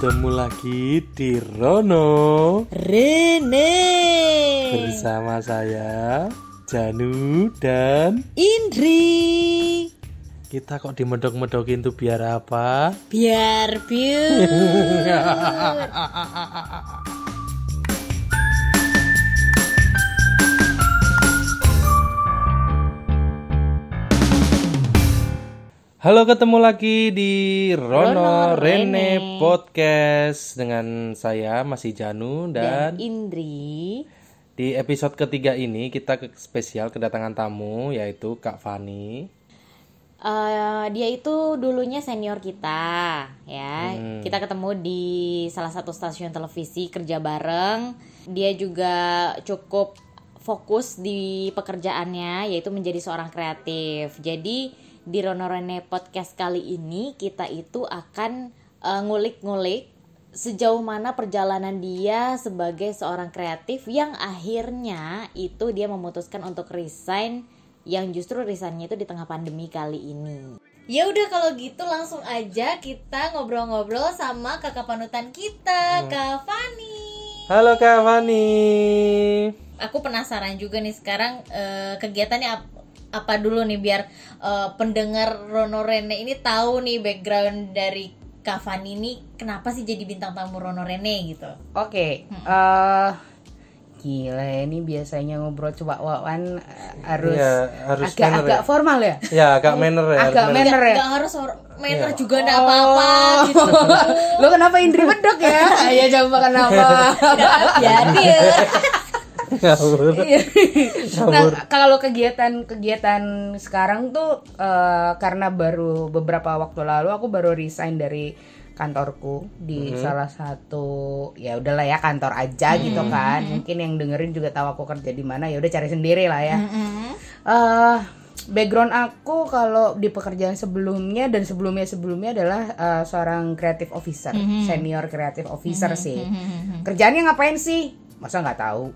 Ketemu lagi di Rono. Rene. Bersama saya Janu dan Indri. Kita kok dimedok-medokin tuh biar apa? biar biar Halo ketemu lagi di Rono, Rono Rene, Rene. Podcast dengan saya masih Janu dan dan Indri di episode ketiga ini kita ke spesial kedatangan tamu yaitu Kak Fani. Eh, dia itu dulunya senior kita ya Hmm. kita ketemu di salah satu stasiun televisi kerja bareng dia juga cukup fokus di pekerjaannya yaitu menjadi seorang kreatif jadi di Rono Rene podcast kali ini kita itu akan eh, ngulik-ngulik sejauh mana perjalanan dia sebagai seorang kreatif yang akhirnya itu dia memutuskan untuk resign yang justru resignnya itu di tengah pandemi kali ini. Ya udah kalau gitu langsung aja kita ngobrol-ngobrol sama kakak panutan kita, Kak Fani. Halo Kak Fani. Aku penasaran juga nih sekarang eh, kegiatannya apa dulu nih biar eh, pendengar Rono Rene ini tahu nih background dari Kak Fani ini kenapa sih jadi bintang tamu Rono Rene gitu. Oke, eh gila ini biasanya ngobrol coba wawan eh, harus Iya, harus manner agak-agak ya. formal ya. Ya agak manner ya. Agak manner. manner ya. Gak harus manner Iya. juga enggak apa-apa gitu. Lo kenapa Indri bedok ya? Ayo coba kenapa? Jadi ya. Ngawur. Iya. nah, kalau kegiatan-kegiatan sekarang tuh eh, karena baru beberapa waktu lalu aku baru resign dari kantorku di salah satu ya udahlah ya kantor aja gitu kan. Mungkin yang dengerin juga tahu aku kerja di mana ya udah cari sendiri lah ya. eh background aku kalau di pekerjaan sebelumnya dan sebelumnya sebelumnya adalah eh, seorang creative officer, senior creative officer sih. Kerjaannya ngapain sih? Masa nggak tahu?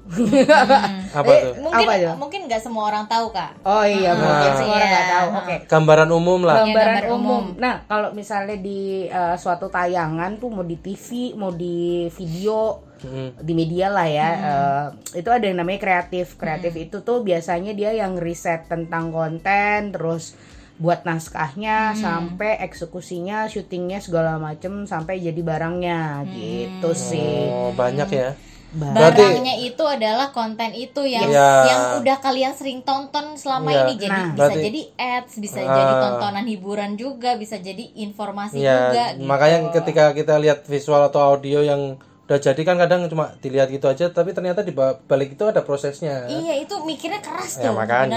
Apa Eh, tuh? Mungkin Apa itu? mungkin nggak semua orang tahu kak. oh iya, mungkin semua orang nggak iya. tahu. Oke. Gambaran umum lah. Gambaran gambar umum. umum. Nah, kalau misalnya di eh, suatu tayangan tuh mau di TV, mau di video, Hmm. di media lah ya eh, itu ada yang namanya kreatif kreatif itu tuh biasanya dia yang riset tentang konten terus buat naskahnya sampai eksekusinya syutingnya segala macem sampai jadi barangnya gitu sih Oh banyak ya. Ba- Berarti- Barangnya itu adalah konten itu yang Iya. yang udah kalian sering tonton selama Iya. ini. Jadi Nah. bisa Berarti- jadi ads, bisa Ah. jadi tontonan hiburan juga, bisa jadi informasi Ya, juga. gitu. makanya ketika kita lihat visual atau audio yang udah jadi kan kadang cuma dilihat gitu aja, tapi ternyata di ba- balik itu ada prosesnya. Iya itu mikirnya keras Ya, tuh. makanya.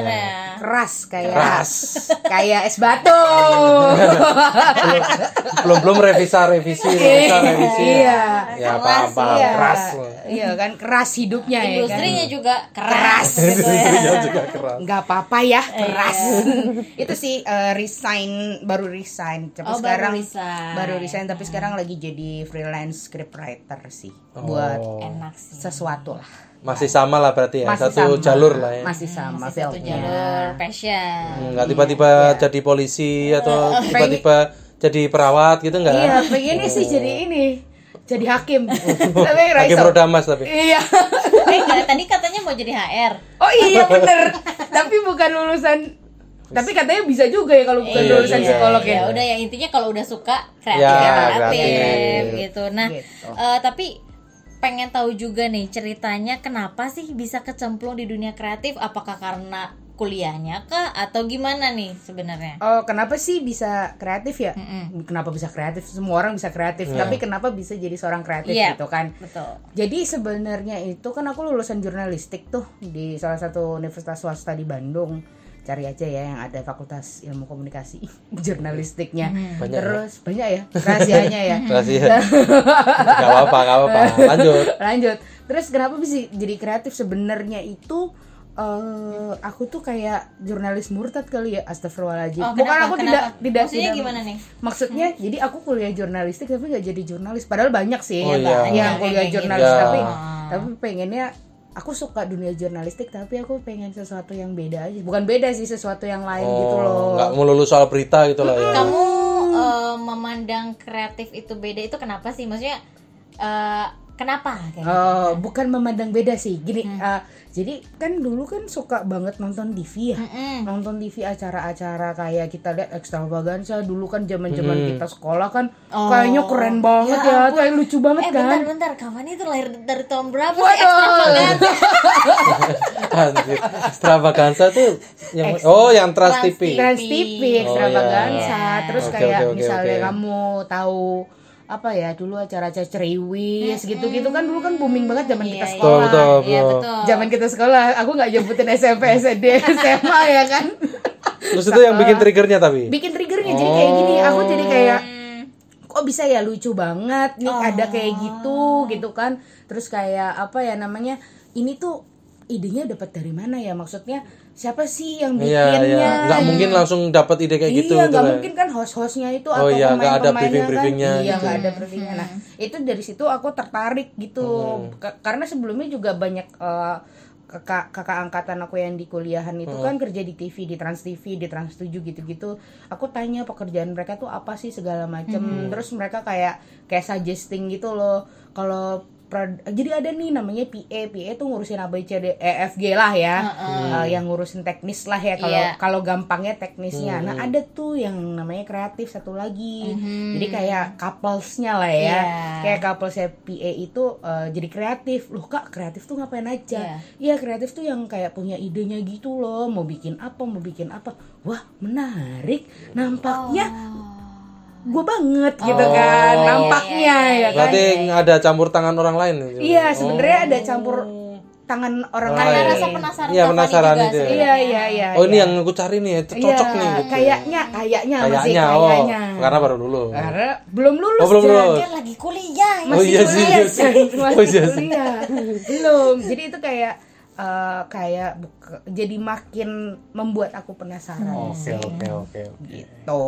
keras kayak Keras. kayak es batu belum belum revisa revisi, revisa revisi. iya Ya Keras, apa-apa iya. keras. iya kan keras hidupnya ya kan Industrinya juga keras, gitu ya. Industrinya juga keras. nggak apa-apa ya Iya. keras itu sih eh, resign baru resign tapi Oh, baru sekarang resign. baru resign tapi sekarang lagi jadi freelance scriptwriter sih Oh. buat Enak sih. sesuatu lah Masih sama lah berarti ya, masih satu sama. jalur lah ya. masih sama Masih satu jalur passion. Hmm, Nggak tiba-tiba jadi polisi atau tiba-tiba jadi perawat gitu nggak? iya pengennya sih jadi ini jadi hakim tapi Hakim roda emas tapi. iya eh enggak, tadi katanya mau jadi HR. oh iya bener tapi bukan lulusan tapi katanya bisa juga ya kalau bukan Iya lulusan juga. psikolog ya ya udah ya intinya kalau udah suka kreatif Ya, ya, kreatif, kreatif. gitu nah Gitu. eh, tapi pengen tahu juga nih ceritanya kenapa sih bisa kecemplung di dunia kreatif apakah karena kuliahnya kah atau gimana nih sebenarnya Oh, kenapa sih bisa kreatif ya? Mm-mm. Kenapa bisa kreatif? Semua orang bisa kreatif, tapi kenapa bisa jadi seorang kreatif Iya. gitu kan? betul Jadi sebenarnya itu kan aku lulusan jurnalistik tuh di salah satu universitas swasta di Bandung. Cari aja ya yang ada fakultas ilmu komunikasi jurnalistiknya. Banyak ya? Terus banyak ya rahasianya ya. Rahasia. Gak apa-apa, gak apa-apa. Lanjut. Lanjut. Terus kenapa bisa jadi kreatif sebenarnya itu eh aku tuh kayak jurnalis murtad kali ya astagfirullahaladzim Oh, bukan aku Kenapa? tidak tidak Maksudnya tidak gimana nih? maksudnya jadi aku kuliah jurnalistik tapi nggak jadi jurnalis padahal banyak sih Oh, yang, iya. yang Banyak kuliah gitu. jurnalis Ya. tapi Ah. tapi pengennya aku suka dunia jurnalistik tapi aku pengen sesuatu yang beda aja bukan beda sih sesuatu yang lain gitu loh Oh, nggak melulu soal berita gitu lah ya. kamu eh, memandang kreatif itu beda itu kenapa sih? Maksudnya eh, kenapa kayak gitu? Oh, bukan memandang beda sih. Gini, eh, jadi kan dulu kan suka banget nonton TV ya. Mm-mm. Nonton TV acara-acara kayak kita lihat ekstravaganza dulu kan zaman-zaman kita sekolah kan kayaknya keren banget ya, kayak lucu banget Eh kan. bentar bentar, kapan itu lahir dari tahun berapa sih Waduh. ekstravaganza? Anjir. Extravaganza tuh yang oh yang Trans Trans TV. Trans TV ekstravaganza, Iya. terus Oke, kayak oke, oke, misalnya oke. kamu tahu apa ya dulu acara-acara ceriwis gitu-gitu kan dulu kan booming banget zaman kita Iya, sekolah. Betul, betul, Iya betul. betul. Zaman kita sekolah, aku nggak jemputin SMP, SD, SMA ya kan. Terus itu yang bikin triggernya tapi. Bikin triggernya jadi kayak gini, aku jadi kayak Hmm. kok bisa ya lucu banget nih ada kayak gitu gitu kan. Terus kayak apa ya namanya? Ini tuh idenya dapat dari mana ya? Maksudnya siapa sih yang Iya, bikinnya? iya. Nggak mungkin langsung dapat ide kayak gitu iya, gitu nggak lah. mungkin kan host-hostnya itu Oh atau iya, nggak ada pemain-pemainnya briefing-briefingnya kan. Iya, gitu. nggak ada briefingnya. Nah, itu dari situ aku tertarik gitu. Ka- Karena sebelumnya juga banyak eh, kakak kakak angkatan aku yang di kuliahan itu kan kerja di TV, di Trans TV, di Trans 7 gitu-gitu. Aku tanya pekerjaan mereka tuh apa sih segala macam. Terus mereka kayak kayak suggesting gitu loh. Kalau jadi ada nih namanya PA PA tuh ngurusin ABCD E F G lah ya. Eh, yang ngurusin teknis lah ya kalau Iya. kalau gampangnya teknisnya. Nah ada tuh yang namanya kreatif satu lagi. Jadi kayak couplesnya lah ya. Iya. kayak couplesnya PA itu eh, jadi kreatif. Loh kak kreatif tuh ngapain aja? Iya. Kreatif tuh yang kayak punya idenya gitu loh. Mau bikin apa mau bikin apa. Wah menarik. Nampaknya gue banget gitu Oh. kan nampaknya ya kan Berarti ada campur tangan orang lain. gitu. Iya, sebenarnya ada campur tangan orang lain. Lain. rasa penasaran Iya, penasaran itu. sebenarnya. Iya, iya, iya. Oh ini iya. yang aku cari nih, itu Iya, cocok nih gitu. Kayaknya, kayaknya, masih Kayaknya, oh, kayaknya. karena baru dulu. Karena belum lulus. Oh, belum lulus. Dia lagi kuliah. ya. Oh iya sih, iya sih. Jan. Oh Masih iya kuliah. belum. Jadi itu kayak eh, kayak buka- jadi makin membuat aku penasaran. Oke, oke, oke, oke. Gitu.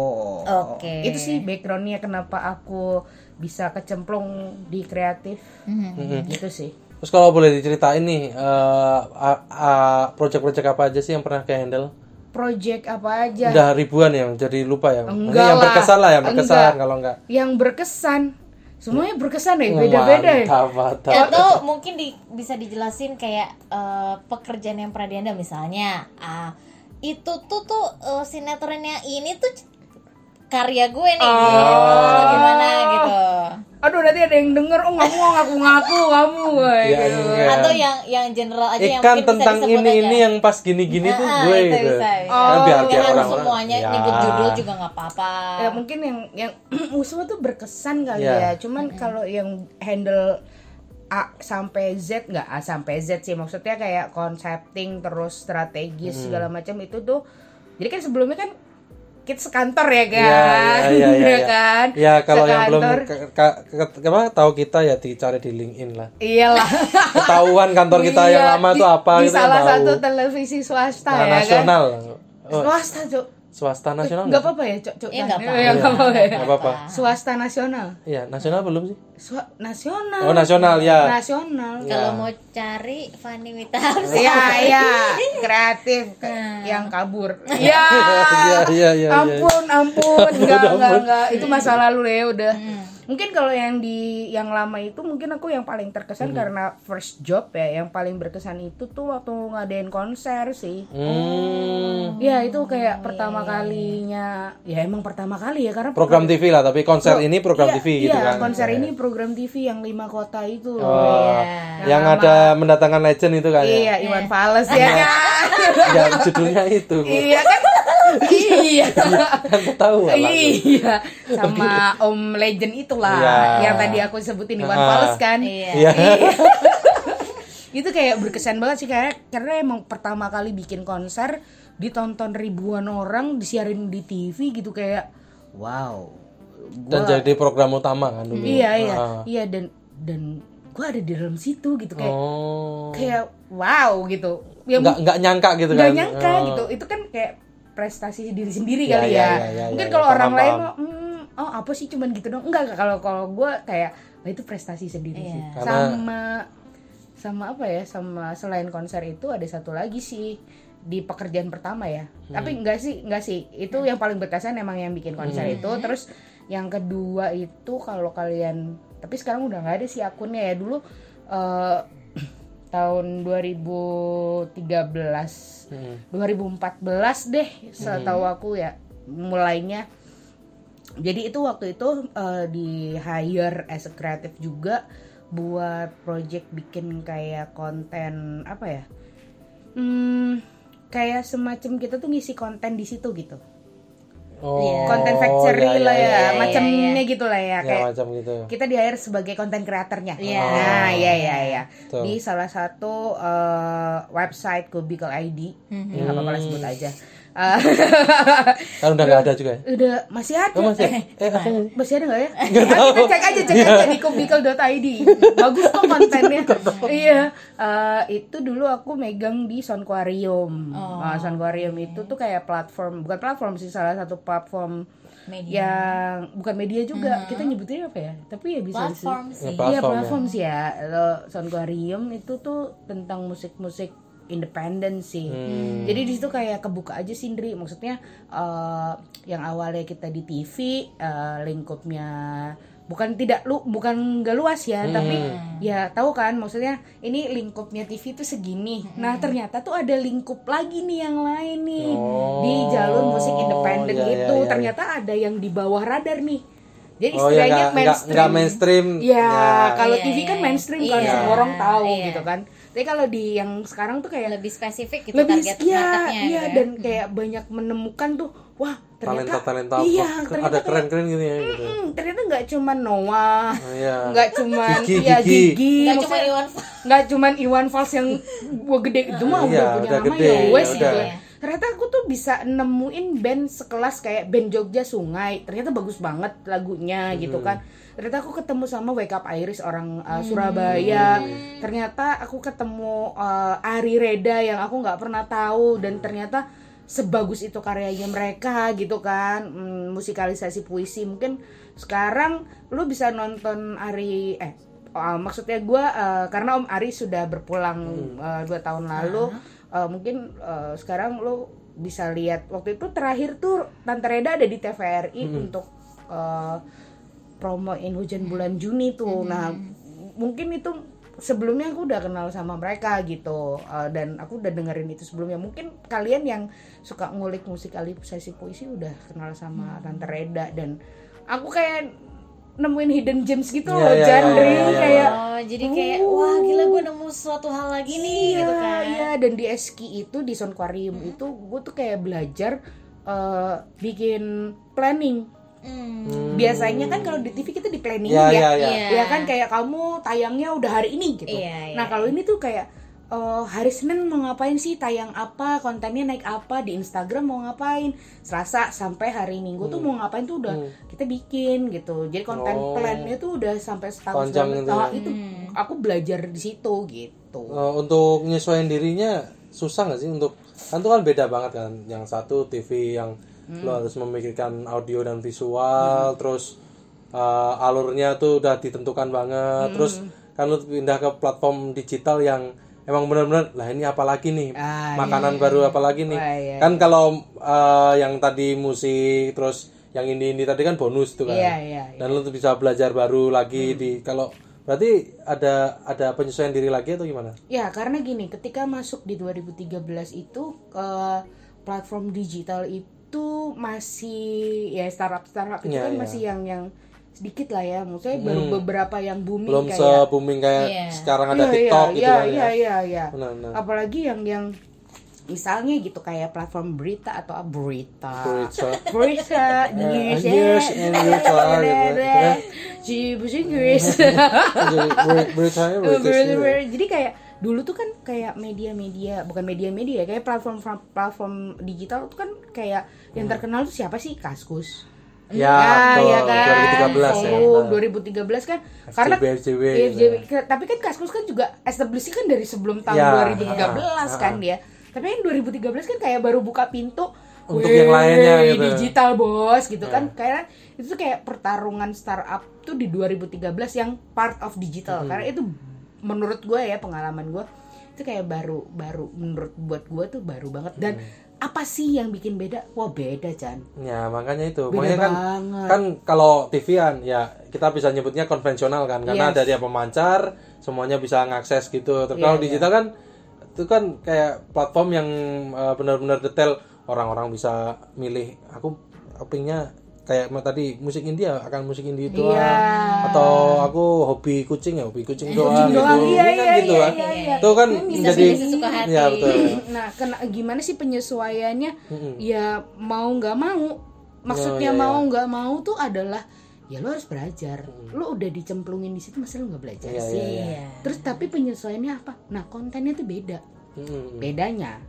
Oke. Itu sih backgroundnya kenapa aku bisa kecemplung di kreatif. Mm-hmm. Gitu sih. Terus kalau boleh diceritain nih, eh, a- a- project-project apa aja sih yang pernah kayak handle? Project apa aja? Udah ribuan ya, jadi lupa ya. Enggak yang berkesan lah, yang berkesan Enggak. kalau enggak. Yang berkesan. Semuanya berkesan ya, beda-beda ya. Atau mungkin di- bisa dijelasin kayak eh, pekerjaan yang pernah dianda misalnya ah itu tuh tuh eh, sinetronnya ini tuh karya gue nih gitu atau gimana gitu Aduh nanti ada yang denger, oh kamu ngaku-ngaku kamu. Ya, gitu. iya. atau yang yang general aja yang Ikan mungkin bisa tentang disebut ini aja. ini yang pas gini-gini tuh Ah, gue bisa, gitu. bisa, bisa. Kan biar biar harus orang-orang. semuanya Ya. nyebut judul juga nggak apa-apa Ya mungkin yang yang semua tuh berkesan kali Iya. ya. Cuman kalau yang handle A sampai Z nggak A sampai Z sih maksudnya kayak concepting terus strategis segala macam itu tuh. Jadi kan sebelumnya kan kita sekantor ya kan, Iya, iya, iya, iya, iya. kan? Ya kalau yang belum Sekantor. ke- ke- ke- apa tahu kita ya dicari di LinkedIn lah. Iyalah. Ketahuan kantor kita yang Iya, lama di- tuh apa di gitu kan salah tahu. satu televisi swasta Nah, ya nasional. kan. Oh, Swasta, Cuk. Swasta nasional Enggak nggak? apa-apa ya, Cuk. Cuk. Ya, nggak apa-apa. Ya, nggak apa-apa ya. Nggak apa-apa. Swasta nasional. Iya, nasional belum sih? Swa- nasional. Oh, nasional ya. Nasional. kalau mau cari Fanny Witahar Iya, iya, kreatif yang kabur. Iya. Iya, iya, iya. Ampun, ampun. Enggak, enggak, enggak. Itu masa lalu ya udah. Mungkin kalau yang di yang lama itu mungkin aku yang paling terkesan karena first job ya, yang paling berkesan itu tuh waktu ngadain konser sih. Hmm, Ya itu kayak pertama kalinya, ya emang pertama kali ya karena program TV lah, tapi konser ini program Iya, TV gitu iya, kan. konser ini program TV yang lima kota itu. Oh, Iya. yang ada mendatangkan legend itu kan ya. Iya, Iwan Fals ya kan. Ya, judulnya itu. iya kan? Iya. kan tahu lah. Iya, sama Om Legend itulah Iya. yang tadi aku sebutin Iwan Ah. Fals kan. Iya. Iya. itu kayak berkesan banget sih kayak karena emang pertama kali bikin konser ditonton ribuan orang disiarin di TV gitu kayak wow. Dan jadi program utama kan dulu. Iya iya Ah. iya dan dan gua ada di dalam situ gitu kayak Oh. kayak wow gitu. Ya Nggak nggak nyangka gitu nggak kan. nyangka Oh. gitu itu kan kayak prestasi diri sendiri Ya, kali ya, ya, ya, ya, mungkin ya, kalau ya, orang paham, lain paham. mah, hmm, oh apa sih cuman gitu dong enggak kalau kalau gue kayak "Wah, itu prestasi sendiri sih Karena- sama sama apa ya sama selain konser itu ada satu lagi sih di pekerjaan pertama ya. Hmm. Tapi enggak sih, enggak sih. Itu yang paling berkesan emang yang bikin konser Hmm. itu. Terus yang kedua itu kalau kalian tapi sekarang udah nggak ada sih akunnya ya dulu eh, tahun 2013 Hmm. 2014 deh setahu aku ya mulainya. Jadi itu waktu itu eh, di hire as a creative juga buat project bikin kayak konten apa ya hmm, kayak semacam kita tuh ngisi konten di situ gitu Oh, konten factory ya, lah ya, ya, ya, ya. macamnya gitu lah Ya, ya, kayak macam gitu. kita di hire sebagai konten kreatornya. Iya. Nah, iya iya iya. Betul. Di salah satu eh, website Kubicle ID. Ya nggak apa-apa sebut aja. Eh, Kan udah nggak ada juga ya? udah masih ada. Oh, masih? Eh, Eh, masih ada nggak ya? Ah, kita cek aja cek aja di kubicle.id. Bagus kok kontennya. iya. Eh, itu dulu aku megang di Soundquarium. Nah, Soundquarium itu tuh kayak platform, bukan platform sih salah satu platform Media. yang bukan media juga. Kita nyebutnya apa ya? Tapi ya bisa disebut- Platform sih. Ya, Iya platform ya. platform sih ya. Lo Soundquarium itu tuh tentang musik-musik independen sih. Hmm. Jadi di situ kayak kebuka aja sih Indri. Maksudnya eh, yang awalnya kita di TV eh, lingkupnya bukan tidak lu bukan gak luas ya, Hmm. tapi ya tahu kan maksudnya ini lingkupnya TV itu segini. Nah, ternyata tuh ada lingkup lagi nih yang lain nih di jalur musik independen Oh, iya, itu. iya, iya. Ternyata ada yang di bawah radar nih. Jadi Oh ya istilahnya nggak mainstream. mainstream. Ya, kalau Iya, TV kan iya. mainstream kan Iya. semua orang tahu Iya. gitu kan. Tapi kalau di yang sekarang tuh kayak lebih spesifik gitu lebih target iya, marketnya iya gitu ya. dan kayak banyak menemukan tuh wah ternyata talenta talenta iya ternyata ada keren keren gitu ya gitu. mm, ternyata nggak cuma Noah Oh, iya. nggak cuma Gigi, ya Gigi. Gigi Nggak cuma Iwan nggak cuman Iwan Fals yang gua gede itu mah Iya, udah punya udah nama gede, ya wes ya gitu ya. ternyata aku bisa nemuin band sekelas kayak band Jogja Sungai. Ternyata bagus banget lagunya gitu kan. Ternyata aku ketemu sama Wake Up Iris orang uh, Surabaya. Ternyata aku ketemu uh, Ari Reda yang aku nggak pernah tahu. Dan ternyata sebagus itu karyanya mereka gitu kan. Hmm, musikalisasi puisi. Mungkin sekarang lu bisa nonton Ari eh uh, maksudnya gua uh, karena Om Ari sudah berpulang uh, dua tahun lalu. Uh, mungkin uh, sekarang lu bisa lihat. Waktu itu terakhir tuh Tante Reda ada di TVRI untuk uh, promoin hujan bulan Juni tuh. Nah, mungkin itu sebelumnya aku udah kenal sama mereka gitu. Uh, dan aku udah dengerin itu sebelumnya. Mungkin kalian yang suka ngulik musikalisasi puisi udah kenal sama Tante Reda. Dan aku kayak nemuin hidden gems gitu Iya, loh, iya, Jandri iya, iya, iya. kayak Oh, jadi kayak wah gila gue nemu suatu hal lagi nih iya, gitu kan. Iya, dan di Eski itu di Soundquarium itu gue tuh kayak belajar eh, bikin planning. Hmm. Biasanya kan kalau di TV kita di planning Iya, ya. iya, iya. Iya. Ya kan kayak kamu tayangnya udah hari ini gitu. Iya, iya, nah, kalau ini tuh kayak eh, hari Senin mau ngapain sih? Tayang apa? Kontennya naik apa? Di Instagram mau ngapain? Selasa sampai hari Minggu tuh mau ngapain tuh udah kita bikin gitu. Jadi konten Hmm. Oh. plannya tuh udah sampai setahun Panjang gitu ya. Ah, itu aku belajar di situ gitu. Eh, untuk nyesuaiin dirinya susah nggak sih? Untuk kan itu kan beda banget kan. Yang satu TV yang Hmm. lo harus memikirkan audio dan visual terus eh, alurnya tuh udah ditentukan Hmm. banget terus kan lo pindah ke platform digital yang emang benar-benar lah ini apa lagi nih? Ah, makanan baru apa lagi nih? Wah, iya, kan kalau eh, yang tadi musik terus yang ini ini tadi kan bonus tuh kan. Iya, iya, iya. dan lo tuh bisa belajar baru lagi di kalau berarti ada ada penyesuaian diri lagi atau gimana? Ya, karena gini, ketika masuk di 2013 itu ke platform digital itu masih ya startup startup itu Iya, kan iya. masih yang yang sedikit lah ya. Maksudnya baru beberapa yang booming belum kayak se booming kayak Iya. sekarang ada Iya, TikTok iya, gitu iya, kan iya, ya iya, iya. Benar, benar. Apalagi yang yang misalnya gitu kayak platform berita atau berita. Berita. Berita news. news and berita gitu ya. Ci bahasa Inggris. Jadi beritanya kayak dulu tuh kan kayak media-media bukan media-media ya kayak platform platform digital tuh kan kayak yang terkenal tuh siapa sih Kaskus Hmm. Ya, betul. ya kan 2013 ya. Forum, benar. 2013 kan karena gitu FJB. Ke- tapi kan Kaskus kan juga establishing kan dari sebelum tahun Ya, 2013 kan dia tapi kan 2013 kan kayak baru buka pintu Untuk "Wih, yang lainnya gitu." digital bos gitu Ya. kan karena itu tuh kayak pertarungan startup tuh di 2013 yang part of digital Hmm. karena itu menurut gue ya pengalaman gue itu kayak baru baru menurut buat gue tuh baru banget dan apa sih yang bikin beda wah beda Chan Ya makanya itu. Beda makanya kan banget. kan kalau TV kan ya kita bisa nyebutnya konvensional kan karena Yes. ada dia pemancar, semuanya bisa ngakses gitu. Terus Iya, kalau iya. digital kan itu kan kayak platform yang eh, benar-benar detail orang-orang bisa milih aku kepingnya kayak tadi musik India akan musik India itu Iya. atau aku hobi kucing ya hobi kucing doang doang, gitu. Iya, Ini kan iya, gitu iya, kan? iya, iya. itu kan Bisa sesuka hati. ya betul. Nah kena gimana sih penyesuaiannya? Ya mau nggak mau. Oh, maksudnya iya, mau nggak mau tuh adalah ya lo harus belajar. Lo udah dicemplungin di situ masa lo nggak belajar Iya, sih? iya, Iya. terus tapi penyesuaiannya apa? Nah kontennya tuh beda. Mm-mm. bedanya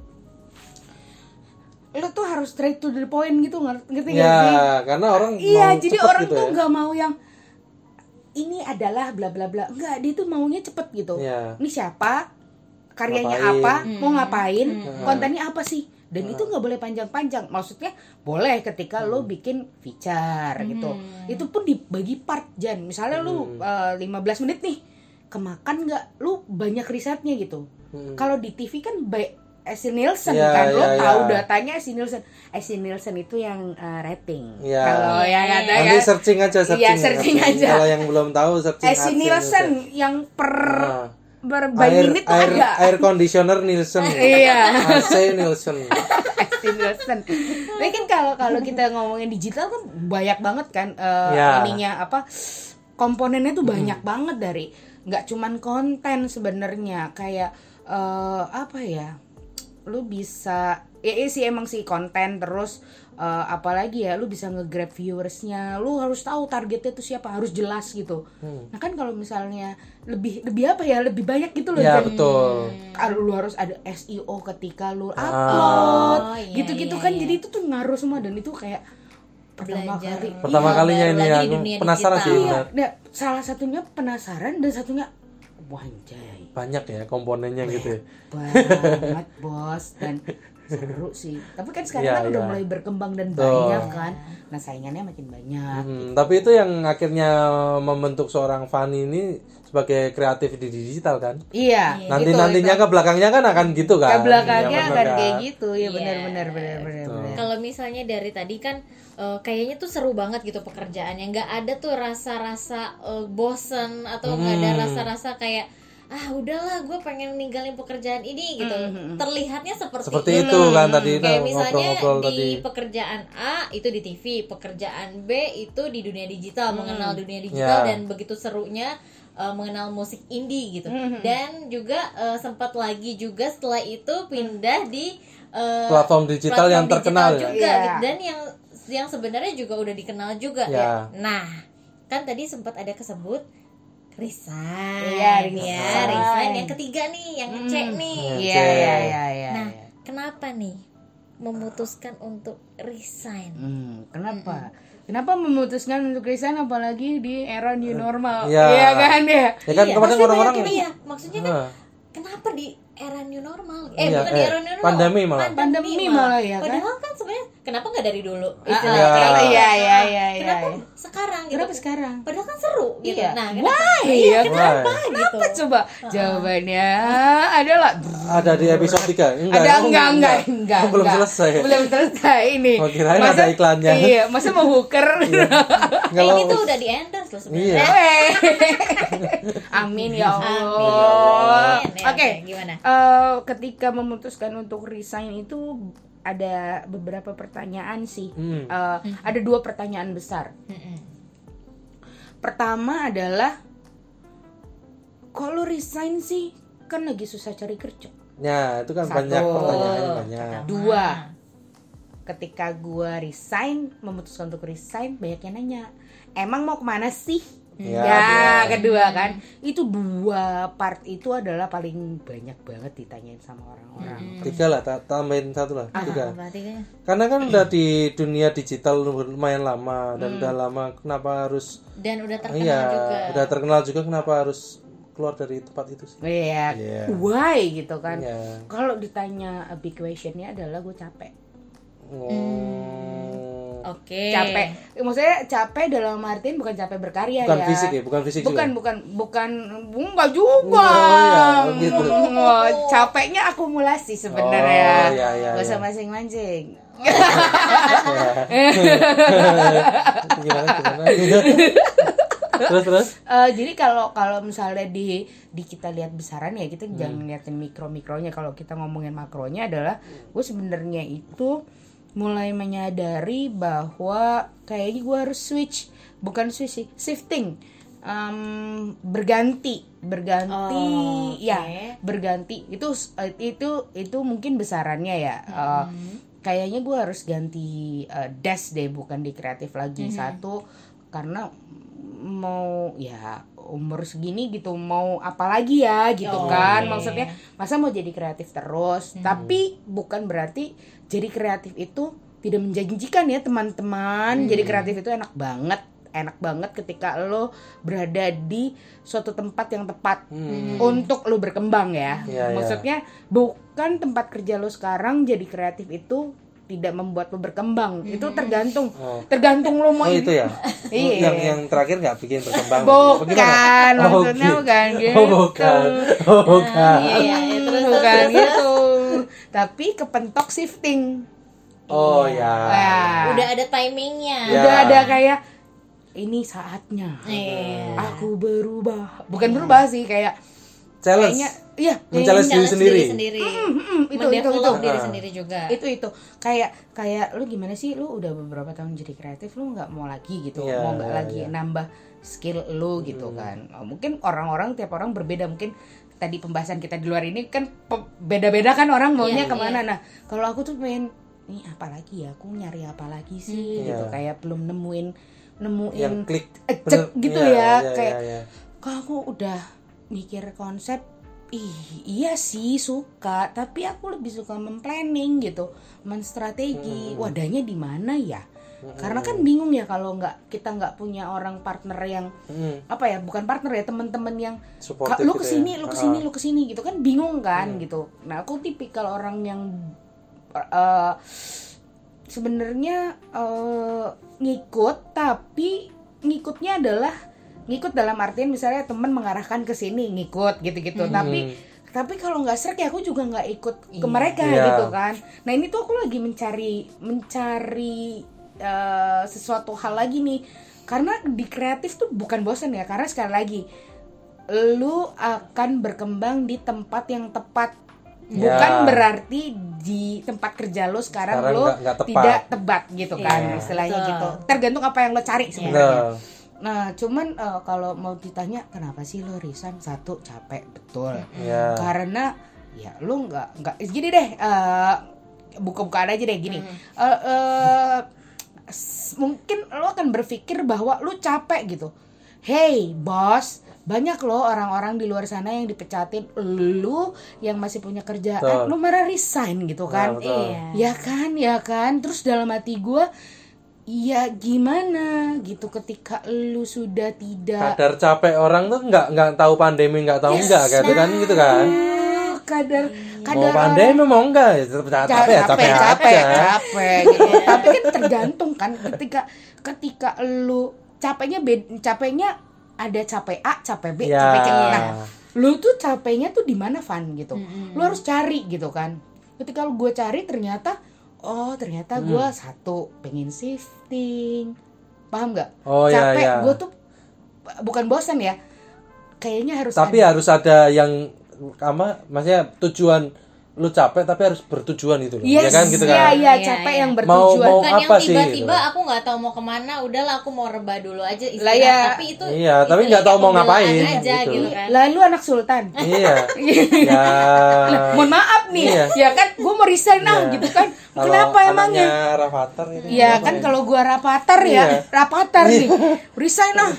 lo tuh harus straight to the point gitu ngerti ngerti nggak sih? ya karena orang iya mau jadi cepet orang gitu tuh ya. nggak mau yang ini adalah bla bla bla. Enggak dia tuh maunya cepet gitu. Iya. ini siapa? Karyanya Ngapain. apa? Mau ngapain? Kontennya apa sih? Dan itu nggak boleh panjang-panjang. Maksudnya boleh ketika lo bikin feature gitu. Itu pun dibagi part Jan. Misalnya lu eh, 15 menit nih kemakan nggak? Lu banyak risetnya gitu. Kalau di TV kan by Esi Nielsen Iya, kan lo iya, tahu iya. datanya Esi Nielsen Esi Nielsen itu yang eh, rating Iya. kalau yang ada Nanti ya searching aja searching. Iya, searching aja. Kalau yang belum tahu searching Esi Adsense Nielsen aja. yang per Nah. per by air, minute air, ada air conditioner Nielsen. Iya. AC Nielsen. Esi Nielsen. Tapi kan kalau kalau kita ngomongin digital kan banyak banget kan eh, Ya. ininya apa komponennya tuh banyak banget dari nggak cuman konten sebenarnya kayak eh, apa ya lu bisa ya, ya sih emang sih konten terus eh, apalagi ya lu bisa nge-grab viewersnya lu harus tahu targetnya tuh siapa harus jelas gitu nah kan kalau misalnya lebih lebih apa ya lebih banyak gitu loh Ya betul. kalau lu harus ada SEO ketika lu Ah. upload Oh, iya, gitu-gitu iya, kan iya. jadi itu tuh ngaruh semua dan itu kayak pertama Belajar. kali Pertama Iya, kalinya ini aku dunia penasaran digital. sih iya nah, salah satunya penasaran dan satunya wanjay Banyak ya komponennya gitu. ya. banget bos dan seru sih tapi kan sekarang Iya, kan udah iya. mulai berkembang dan Betul. banyak kan nah saingannya makin banyak Hmm, tapi itu yang akhirnya membentuk seorang Fanny ini sebagai kreatif di digital kan. iya Nanti gitu, nantinya itu. ke belakangnya kan akan gitu kan. ke belakangnya Iya, bener kan kan? kayak gitu ya Iya. benar-benar benar-benar benar. Kalau misalnya dari tadi kan eh, kayaknya tuh seru banget gitu pekerjaannya, nggak ada tuh rasa-rasa eh, bosen atau nggak ada Hmm. rasa-rasa kayak ah udahlah gue pengen ninggalin pekerjaan ini gitu. Terlihatnya seperti, Seperti itu kan tadi Kayak nah, misalnya ngobrol-ngobrol di tadi. pekerjaan A itu di TV, pekerjaan B itu di dunia digital, mengenal dunia digital Ya. dan begitu serunya uh, mengenal musik indie gitu. Dan juga uh, sempat lagi juga setelah itu pindah di uh, Platform digital yang terkenal ya. juga Iya. gitu. dan yang yang sebenarnya juga udah dikenal juga Ya. ya. Nah, kan tadi sempat ada kesebut resign. Iya, ya, resign. resign. Yang ketiga nih, yang cek nih. iya iya iya iya Nah, iya. kenapa nih memutuskan untuk resign? Hmm, kenapa? Kenapa memutuskan untuk resign apalagi di era new normal? Iya. Iya kan ya? Ya kan Iya, kemarin orang-orang iya, maksudnya kan Nah. kenapa di era new normal? Eh, Iya, bukan di eh, era new normal. pandemi malah. Pandemi malah ya kan? Padahal kan sebenarnya kenapa nggak dari dulu? Ah, Istilahnya iya. kayak gitu. Iya, iya, iya, iya, Kenapa iya. sekarang gitu? Kenapa sekarang? Padahal kan seru gitu. Iya. Nah, kenapa? Why? Iya, Ya, kenapa Why? gitu? Apa coba? Jawabannya adalah Ada di episode 3. Enggak. ada enggak enggak enggak Belum enggak. selesai. belum selesai ini Oh, kirain ada iklannya. iya masa mau hooker Kalau ini tuh udah di endorse loh sebenarnya. Iya. Amin ya Allah. Ya, oke oke, gimana? Eh, ketika memutuskan untuk resign itu ada beberapa pertanyaan sih Hmm. Eh, ada dua pertanyaan besar Mm-mm. pertama adalah kalau resign sih kan lagi susah cari kerja Ya, itu kan Satu. banyak pertanyaan banyak. Dua, ketika gua resign, memutuskan untuk resign, banyak yang nanya, emang mau ke mana sih? Ya, Ya, dua. kedua kan, itu dua part itu adalah paling banyak banget ditanyain sama orang-orang. Tiga lah, ta- tambahin satu lah. Tiga. Apa tiganya? Karena kan udah di dunia digital lumayan lama dan udah lama kenapa harus Dan udah terkenal iya juga. udah terkenal juga kenapa harus keluar dari tempat itu sih? Iya, Iya. why gitu kan? Iya. Kalau ditanya a big questionnya adalah gue capek. Oh. Oke. capek maksudnya capek dalam artian bukan capek berkarya Bukan ya fisik ya, bukan fisik bukan juga. bukan bukan enggak juga Oh, iya, oh, gitu. Oh, capeknya akumulasi sebenarnya Oh, iya, iya, Gak usah iya. mancing-mancing gimana gimana terus terus Eh, jadi kalau kalau misalnya di di kita lihat besaran ya Hmm. kita jangan liatin mikro mikronya kalau kita ngomongin makronya adalah gue sebenarnya itu mulai menyadari bahwa kayaknya gue harus switch. Bukan switch sih shifting. Em, berganti berganti Oh, oke. ya berganti. Itu itu itu mungkin besarannya ya. Eh, kayaknya gue harus ganti eh, desk deh bukan di kreatif lagi. Satu karena mau ya umur segini gitu mau apa lagi ya gitu Oh, kan. maksudnya masa mau jadi kreatif terus? Tapi bukan berarti jadi kreatif itu tidak menjanjikan ya teman-teman jadi kreatif itu enak banget enak banget ketika lo berada di suatu tempat yang tepat untuk lo berkembang ya Iya, iya. maksudnya bukan tempat kerja lo sekarang jadi kreatif itu tidak membuat lo berkembang itu tergantung Oh. tergantung lo mau oh itu ya Iya. yang yang terakhir nggak bikin berkembang Bukan, Oh, maksudnya gitu. bukan gitu. oh bukan oh bukan Iya, iya, iya. Terus, terus, bukan terus. gitu. Tapi kepentok shifting. oh ya Nah, Udah ada timingnya. Ya. udah ada kayak ini saatnya. Iya. Aku berubah. Bukan berubah sih kayak challenge kayaknya iya, Men-challenge diri sendiri. sendiri. mm, itu itu Mendevelop itu. diri sendiri juga. itu itu kayak kayak lu gimana sih lu udah beberapa tahun jadi kreatif lu nggak mau lagi gitu Iya, mau nggak lagi iya. nambah skill lu gitu kan Oh, mungkin orang-orang tiap orang berbeda mungkin tadi pembahasan kita di luar ini kan beda-beda kan orang maunya Iya, ke mana iya. nah kalau aku tuh pengen ini apa lagi ya aku nyari apa lagi sih Hmm. gitu Iya. kayak belum nemuin nemuin yang klik eh, bener. cek gitu Iya, ya iya, kayak iya, iya. kok aku udah mikir konsep ih iya sih suka tapi aku lebih suka memplanning gitu menstrategi wadahnya di mana ya karena kan bingung ya kalau nggak kita nggak punya orang partner yang Hmm, apa ya bukan partner ya teman-teman yang supportive "Kak, lu gitu ke sini ya. lu ke sini Ah. lu ke sini gitu kan bingung kan gitu. Nah aku tipikal orang yang eh, sebenarnya eh, ngikut tapi ngikutnya adalah ngikut dalam artian misalnya teman mengarahkan ke sini ngikut gitu-gitu. Tapi tapi kalau nggak serak ya aku juga nggak ikut ke mereka Iya. gitu kan. Nah ini tuh aku lagi mencari mencari eh, sesuatu hal lagi nih. Karena di kreatif tuh bukan bosan ya karena sekali lagi lu akan berkembang di tempat yang tepat. Ya. bukan berarti di tempat kerja lu sekarang, Sekarang lu nggak- nggak tepat. tidak tepat gitu kan Iya, istilahnya betul. gitu. Tergantung apa yang lo cari sebenarnya. Nah, nah cuman eh, kalau mau ditanya kenapa sih lo resign? Satu capek betul. Ya karena ya lu nggak nggak gini deh eh, buka-bukaan aja deh gini. Eh, eh, s- mungkin lo akan berpikir bahwa lu capek gitu hey bos banyak loh orang-orang di luar sana yang dipecatin lu yang masih punya kerjaan Betul. lu malah resign gitu kan Nah, betul. Iya. ya kan ya kan terus dalam hati gue ya gimana gitu ketika lu sudah tidak kadar capek orang tuh nggak nggak tahu pandemi nggak tahu enggak kayak gitu kan gitu kan Kadar mau kadar pandemi mau enggak? Ya tetap capek capek ya capek capek aja capek gitu. tapi kan tergantung kan ketika ketika lu capeknya bed, capeknya ada capek A capek B Ya. capek C. Nah lu tuh capeknya tuh di mana Van gitu? Lu harus cari gitu kan? Ketika lu gue cari ternyata oh ternyata gue Hmm. satu pengen shifting. Paham nggak? Oh, iya, capek iya. gue tuh bukan bosan ya. Kayaknya harus tapi ada- harus ada yang apa maksudnya tujuan lu capek tapi harus bertujuan itu loh Yes, ya kan gitu iya, kan iya, Iya, capek iya. yang Mau- bertujuan. mau- Bukan apa yang tiba-tiba gitu? aku nggak tahu mau ke mana, udahlah aku mau rebah dulu aja Lah istirahat. ya. Tapi itu Iya, tapi nggak tahu mau ngapain, aja gitu. gitu kan. Lalu anak sultan. iya ya Mohon maaf nih, Iya. ya kan gue mau resign ah Iya. gitu kan. Kalau Kenapa emangnya? anaknya Rafathar itu Ya kan kalau gua rapatar ya, Iya. rapatar nih. Resign ah.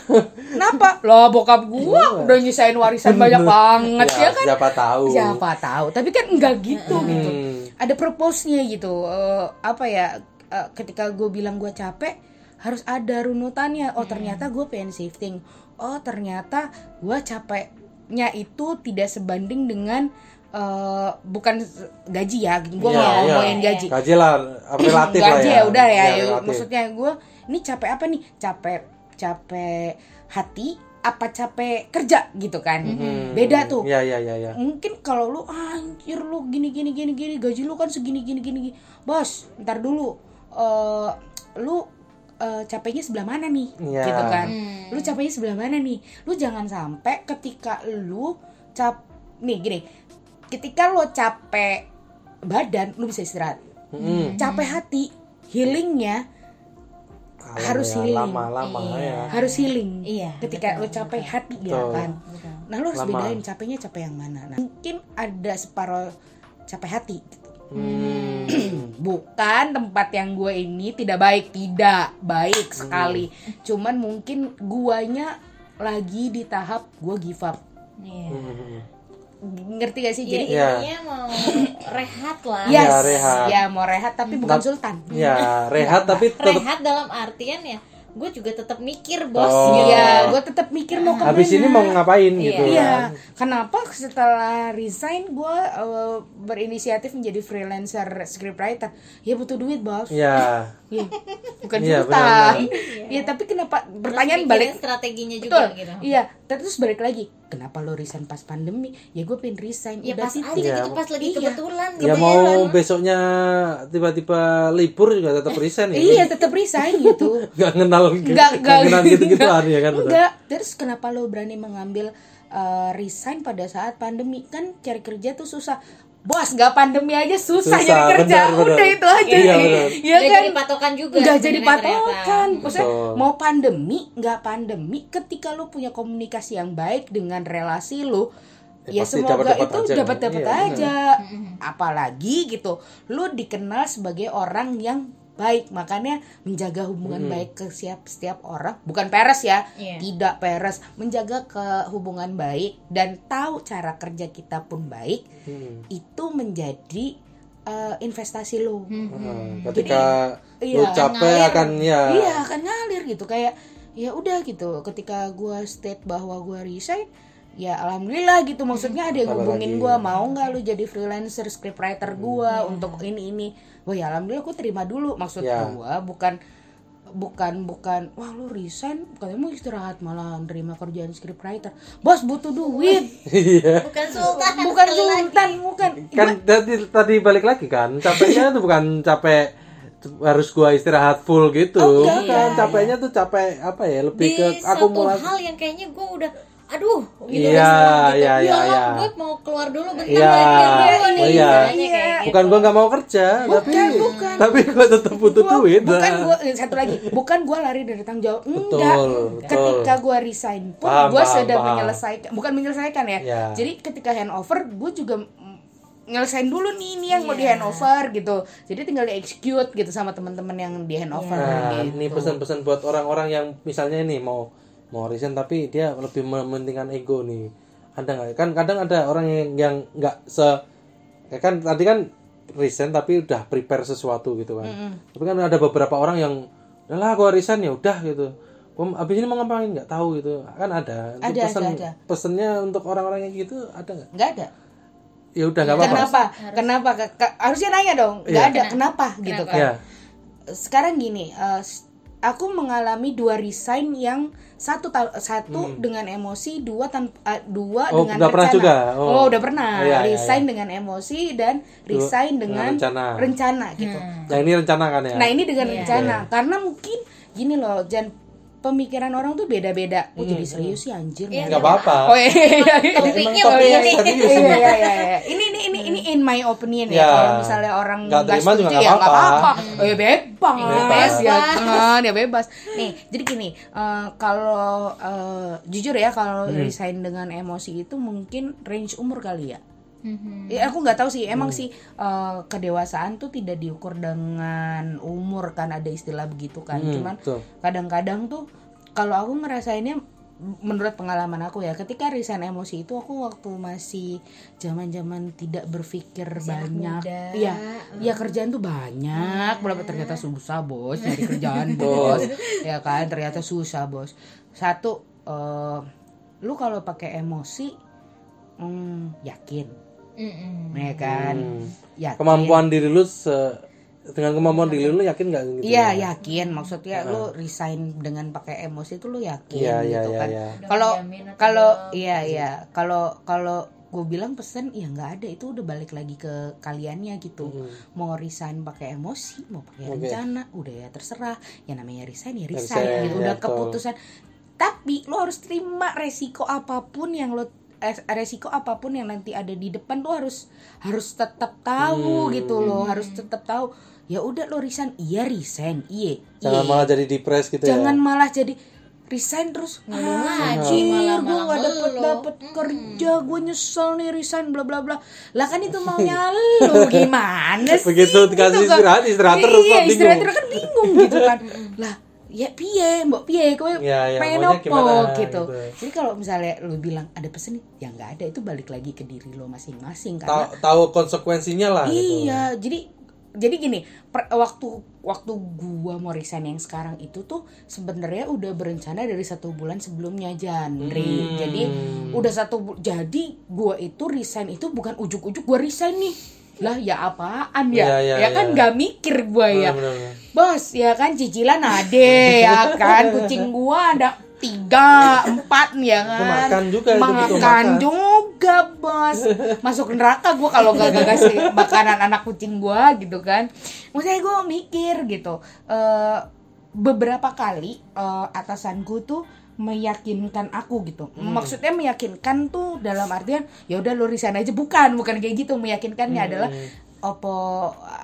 Kenapa? Lah bokap gua udah nyisain warisan banyak banget ya, ya, kan. siapa tahu Siapa tahu, tapi kan enggak gitu gitu. Hmm. Ada purpose-nya gitu. Eh, apa ya? eh, ketika gue bilang gue capek, harus ada runutannya. Oh ternyata gue pengen shifting. Oh ternyata gue capeknya itu tidak sebanding dengan eh, bukan gaji ya gue Iya, nggak iya. ngomongin gaji gaji lah relatif lah gaji ya ya udah ya, Iya, relatif. maksudnya gue ini capek apa nih capek capek hati apa capek kerja gitu kan. Hmm, beda tuh. Iya iya iya iya mungkin kalau lu "Ah, anjir lu gini gini gini gini gaji lu kan segini gini gini, gini. bos ntar dulu. Eh lu eh, capeknya sebelah mana nih? Iya. gitu kan. Lu capeknya sebelah mana nih? Lu jangan sampai ketika lu cap nih gini. Ketika lo capek badan lu bisa istirahat. Mm-mm. capek hati healingnya Kalau Harus ya, healing. lama-lama ya harus healing Iya, ketika betul, lo capek betul. hati ya Betul. kan nah lo harus Lama. bedain capeknya capek yang mana nah, mungkin ada separuh capek hati gitu. Hmm. bukan tempat yang gue ini tidak baik tidak baik Hmm. sekali cuman mungkin guanya lagi di tahap gue give up Iya. Hmm. Ngerti gak sih Jadi jadi Iya. intinya mau rehat lah. yes Ya, rehat. ya mau rehat tapi bukan Tap- sultan ya rehat tapi tetap Rehat dalam artian ya, gue juga tetap mikir bos. Oh. Iya, gue tetap mikir mau ke mana. habis ini mau ngapain gitu Iya, kan kenapa setelah resign gue uh, berinisiatif menjadi freelancer scriptwriter? Ya butuh duit bos. ya Iya, bukan Iya, sultan. Iya, tapi kenapa? Pertanyaan balik. strateginya juga Betul. gitu. Iya, terus balik lagi. Kenapa lo resign pas pandemi? Ya gue pengen resign. Ya Udah pas titik. aja gitu pas lagi Iya. kebetulan ya gitu mau besoknya tiba-tiba libur juga tetap resign ya Iya, tetap resign gitu. nggak kenal Nggak- nggak kenal gitu gituan ya kan. Enggak. Terus kenapa lo berani mengambil uh, resign pada saat pandemi? Kan cari kerja tuh susah. Bos, nggak pandemi aja susah, Susah, jadi kerja. benar, benar. Udah itu aja. Iya, benar. Iya Nggak kan? jadi patokan juga. Nggak jadi sebenarnya ternyata. patokan. Maksudnya Betul. mau pandemi, nggak pandemi, ketika lo punya komunikasi yang baik dengan relasi lo, Ya, ya, semoga dapat-dapat itu aja kan? dapat-dapat Iya, aja. Apalagi gitu, lo dikenal sebagai orang yang baik, makanya menjaga hubungan baik ke setiap setiap orang, bukan peres ya, Iya. tidak peres, menjaga ke hubungan baik dan tahu cara kerja kita pun baik, Hmm. itu menjadi eh, investasi lo. Nah, ketika Jadi, lu iya, capek ngalir. akan ya Iya akan ngalir gitu kayak ya udah gitu. Ketika gua state bahwa gua resign, ya alhamdulillah gitu. Maksudnya ada yang hubungin gua mau nggak lu jadi freelancer scriptwriter gua untuk ini ini. Wah ya alhamdulillah aku terima dulu. Maksud Ya. gua bukan bukan bukan wah lu resign? Katanya mau istirahat malah nerima kerjaan scriptwriter. Bos butuh duit. Iya. Bukan sultan. bukan sultan bukan. Kan tadi tadi balik lagi kan capeknya tuh bukan capek harus gua istirahat full gitu. Oh, enggak, kan capeknya tuh capek apa ya lebih Di ke satu akumulasi. hal yang kayaknya gue udah aduh gitu Iya, setelah gitu. iya, iya, Ya, iya. gue mau keluar dulu bentar Iya, lagi gue nih oh, iya. kayak gitu. bukan gua nggak mau kerja tapi bukan. tapi gua tetap butuh Gua- duit bukan nah. gua eh, satu lagi bukan gua lari dari tanggung jawab enggak Betul, ketika gua resign pun Paham, gua paham, sedang paham. menyelesaikan bukan menyelesaikan ya Ya. jadi ketika handover gua juga nyelesain dulu nih ini yang mau di Iya. handover gitu jadi tinggal di execute gitu sama teman-teman yang di handover Nah, gitu. ini pesan-pesan buat orang-orang yang misalnya ini mau mau resign tapi dia lebih mementingkan ego nih. Ada nggak? Kan kadang ada orang yang yang nggak se ya kan tadi kan resign tapi udah prepare sesuatu gitu kan. Tapi kan ada beberapa orang yang lah gua resign ya udah gitu. Gua abis ini mau ngapain nggak tahu gitu. Kan ada. Itu Ada, pesan, ada, ada. Pesennya untuk orang-orang yang gitu ada nggak? nggak ada Ya udah nggak apa-apa. kenapa kenapa Ke- ke- harusnya nanya dong nggak Iya. ada kenapa gitu kan Ya. sekarang gini eh, s- aku mengalami dua resign yang satu satu dengan emosi dua tanpa dua Hmm. Oh, dengan udah pernah rencana juga? Oh. oh. udah pernah Iya, iya, resign dengan emosi dan resign dengan dengan rencana. rencana gitu Nah, ini rencana kan ya. nah ini dengan Iya. rencana karena mungkin gini loh jangan pemikiran orang tuh beda-beda oh jadi serius sih anjir Iya, nggak apa-apa. oh iya iya iya Topiknya Oh, iya, begini. iya, serius iya, ini. iya, iya, iya. Ini ini ini ini in my opinion ya. Ya. Kalau misalnya orang Nggak nggak terima juga setuju ya nggak apa-apa. Oh ya bebas, Bebas. ya kan, ya bebas. Nih, jadi gini, eh, kalau eh, jujur ya kalau Hmm. resign dengan emosi itu mungkin range umur kali ya. Mhm. Ya aku nggak tahu sih, emang Hmm. sih eh, kedewasaan tuh tidak diukur dengan umur kan ada istilah begitu kan. Hmm, Cuman betul. kadang-kadang tuh kalau aku ngerasainnya menurut pengalaman aku ya ketika resign emosi itu aku waktu masih zaman-zaman tidak berpikir banyak muda. iya ya kerjaan tuh banyak berapa ternyata susah bos nyari kerjaan bos ya kan ternyata susah bos satu eh, lu kalau pakai emosi hmm, yakin Mm-mm. ya kan Hmm. yakin Kemampuan diri lu se- dengan kemampuan diri lu yakin nggak gitu? Iya yakin maksudnya lu resign dengan pakai emosi itu lu yakin Iya, iya, gitu iya, kan. iya. Kalau kalau iya iya kalau kalau gue bilang pesen ya nggak ada itu udah balik lagi ke kaliannya gitu mau resign pakai emosi mau pakai Oke. rencana udah ya terserah ya namanya resign ya resign, Resign, gitu ya, udah betul. keputusan tapi lo harus terima resiko apa pun yang lo resiko apa pun yang nanti ada di depan lo harus harus tetap tahu Hmm. gitu loh harus tetap tahu. Ya udah lo resign. Iya resign. Iya Jangan iya. malah jadi depres gitu jangan ya. malah jadi resign terus. Ah, anjir gue gak dapet dapet kerja gue nyesel nih resign bla bla bla. Lah kan itu maunya lu gimana sih? Begitu dikasih Gitu kan. istirahat, istirahat terus, iya istirahat terus kan bingung gitu kan. Lah ya piye mbok piye kowe Ya, ya, pengen apa gimana, gitu. gitu. jadi kalau misalnya lu bilang ada pesen nih ya nggak ada itu balik lagi ke diri lo masing-masing Tahu karena tahu konsekuensinya lah gitu. Iya, jadi jadi gini, per- waktu waktu gua mau resign yang sekarang itu tuh sebenarnya udah berencana dari satu bulan sebelumnya Janri. Hmm. Jadi udah satu jadi gua itu resign itu bukan ujuk-ujuk gua resign nih. Lah ya apaan ya? Iya, iya, ya kan iya. nggak mikir gua ya. Benar-benar. Bos, ya kan cicilan ada ya kan? Kucing gua ada tiga empat ya kan? makan juga, makan juga bos. Masuk neraka gua kalau gak, gak kasih makanan anak kucing gua gitu kan. Maksudnya gua mikir gitu eh beberapa kali eh, atasanku tuh meyakinkan aku gitu. Hmm. maksudnya meyakinkan tuh dalam artian ya udah lu resign aja. Bukan bukan kayak gitu. Meyakinkannya Hmm. adalah apa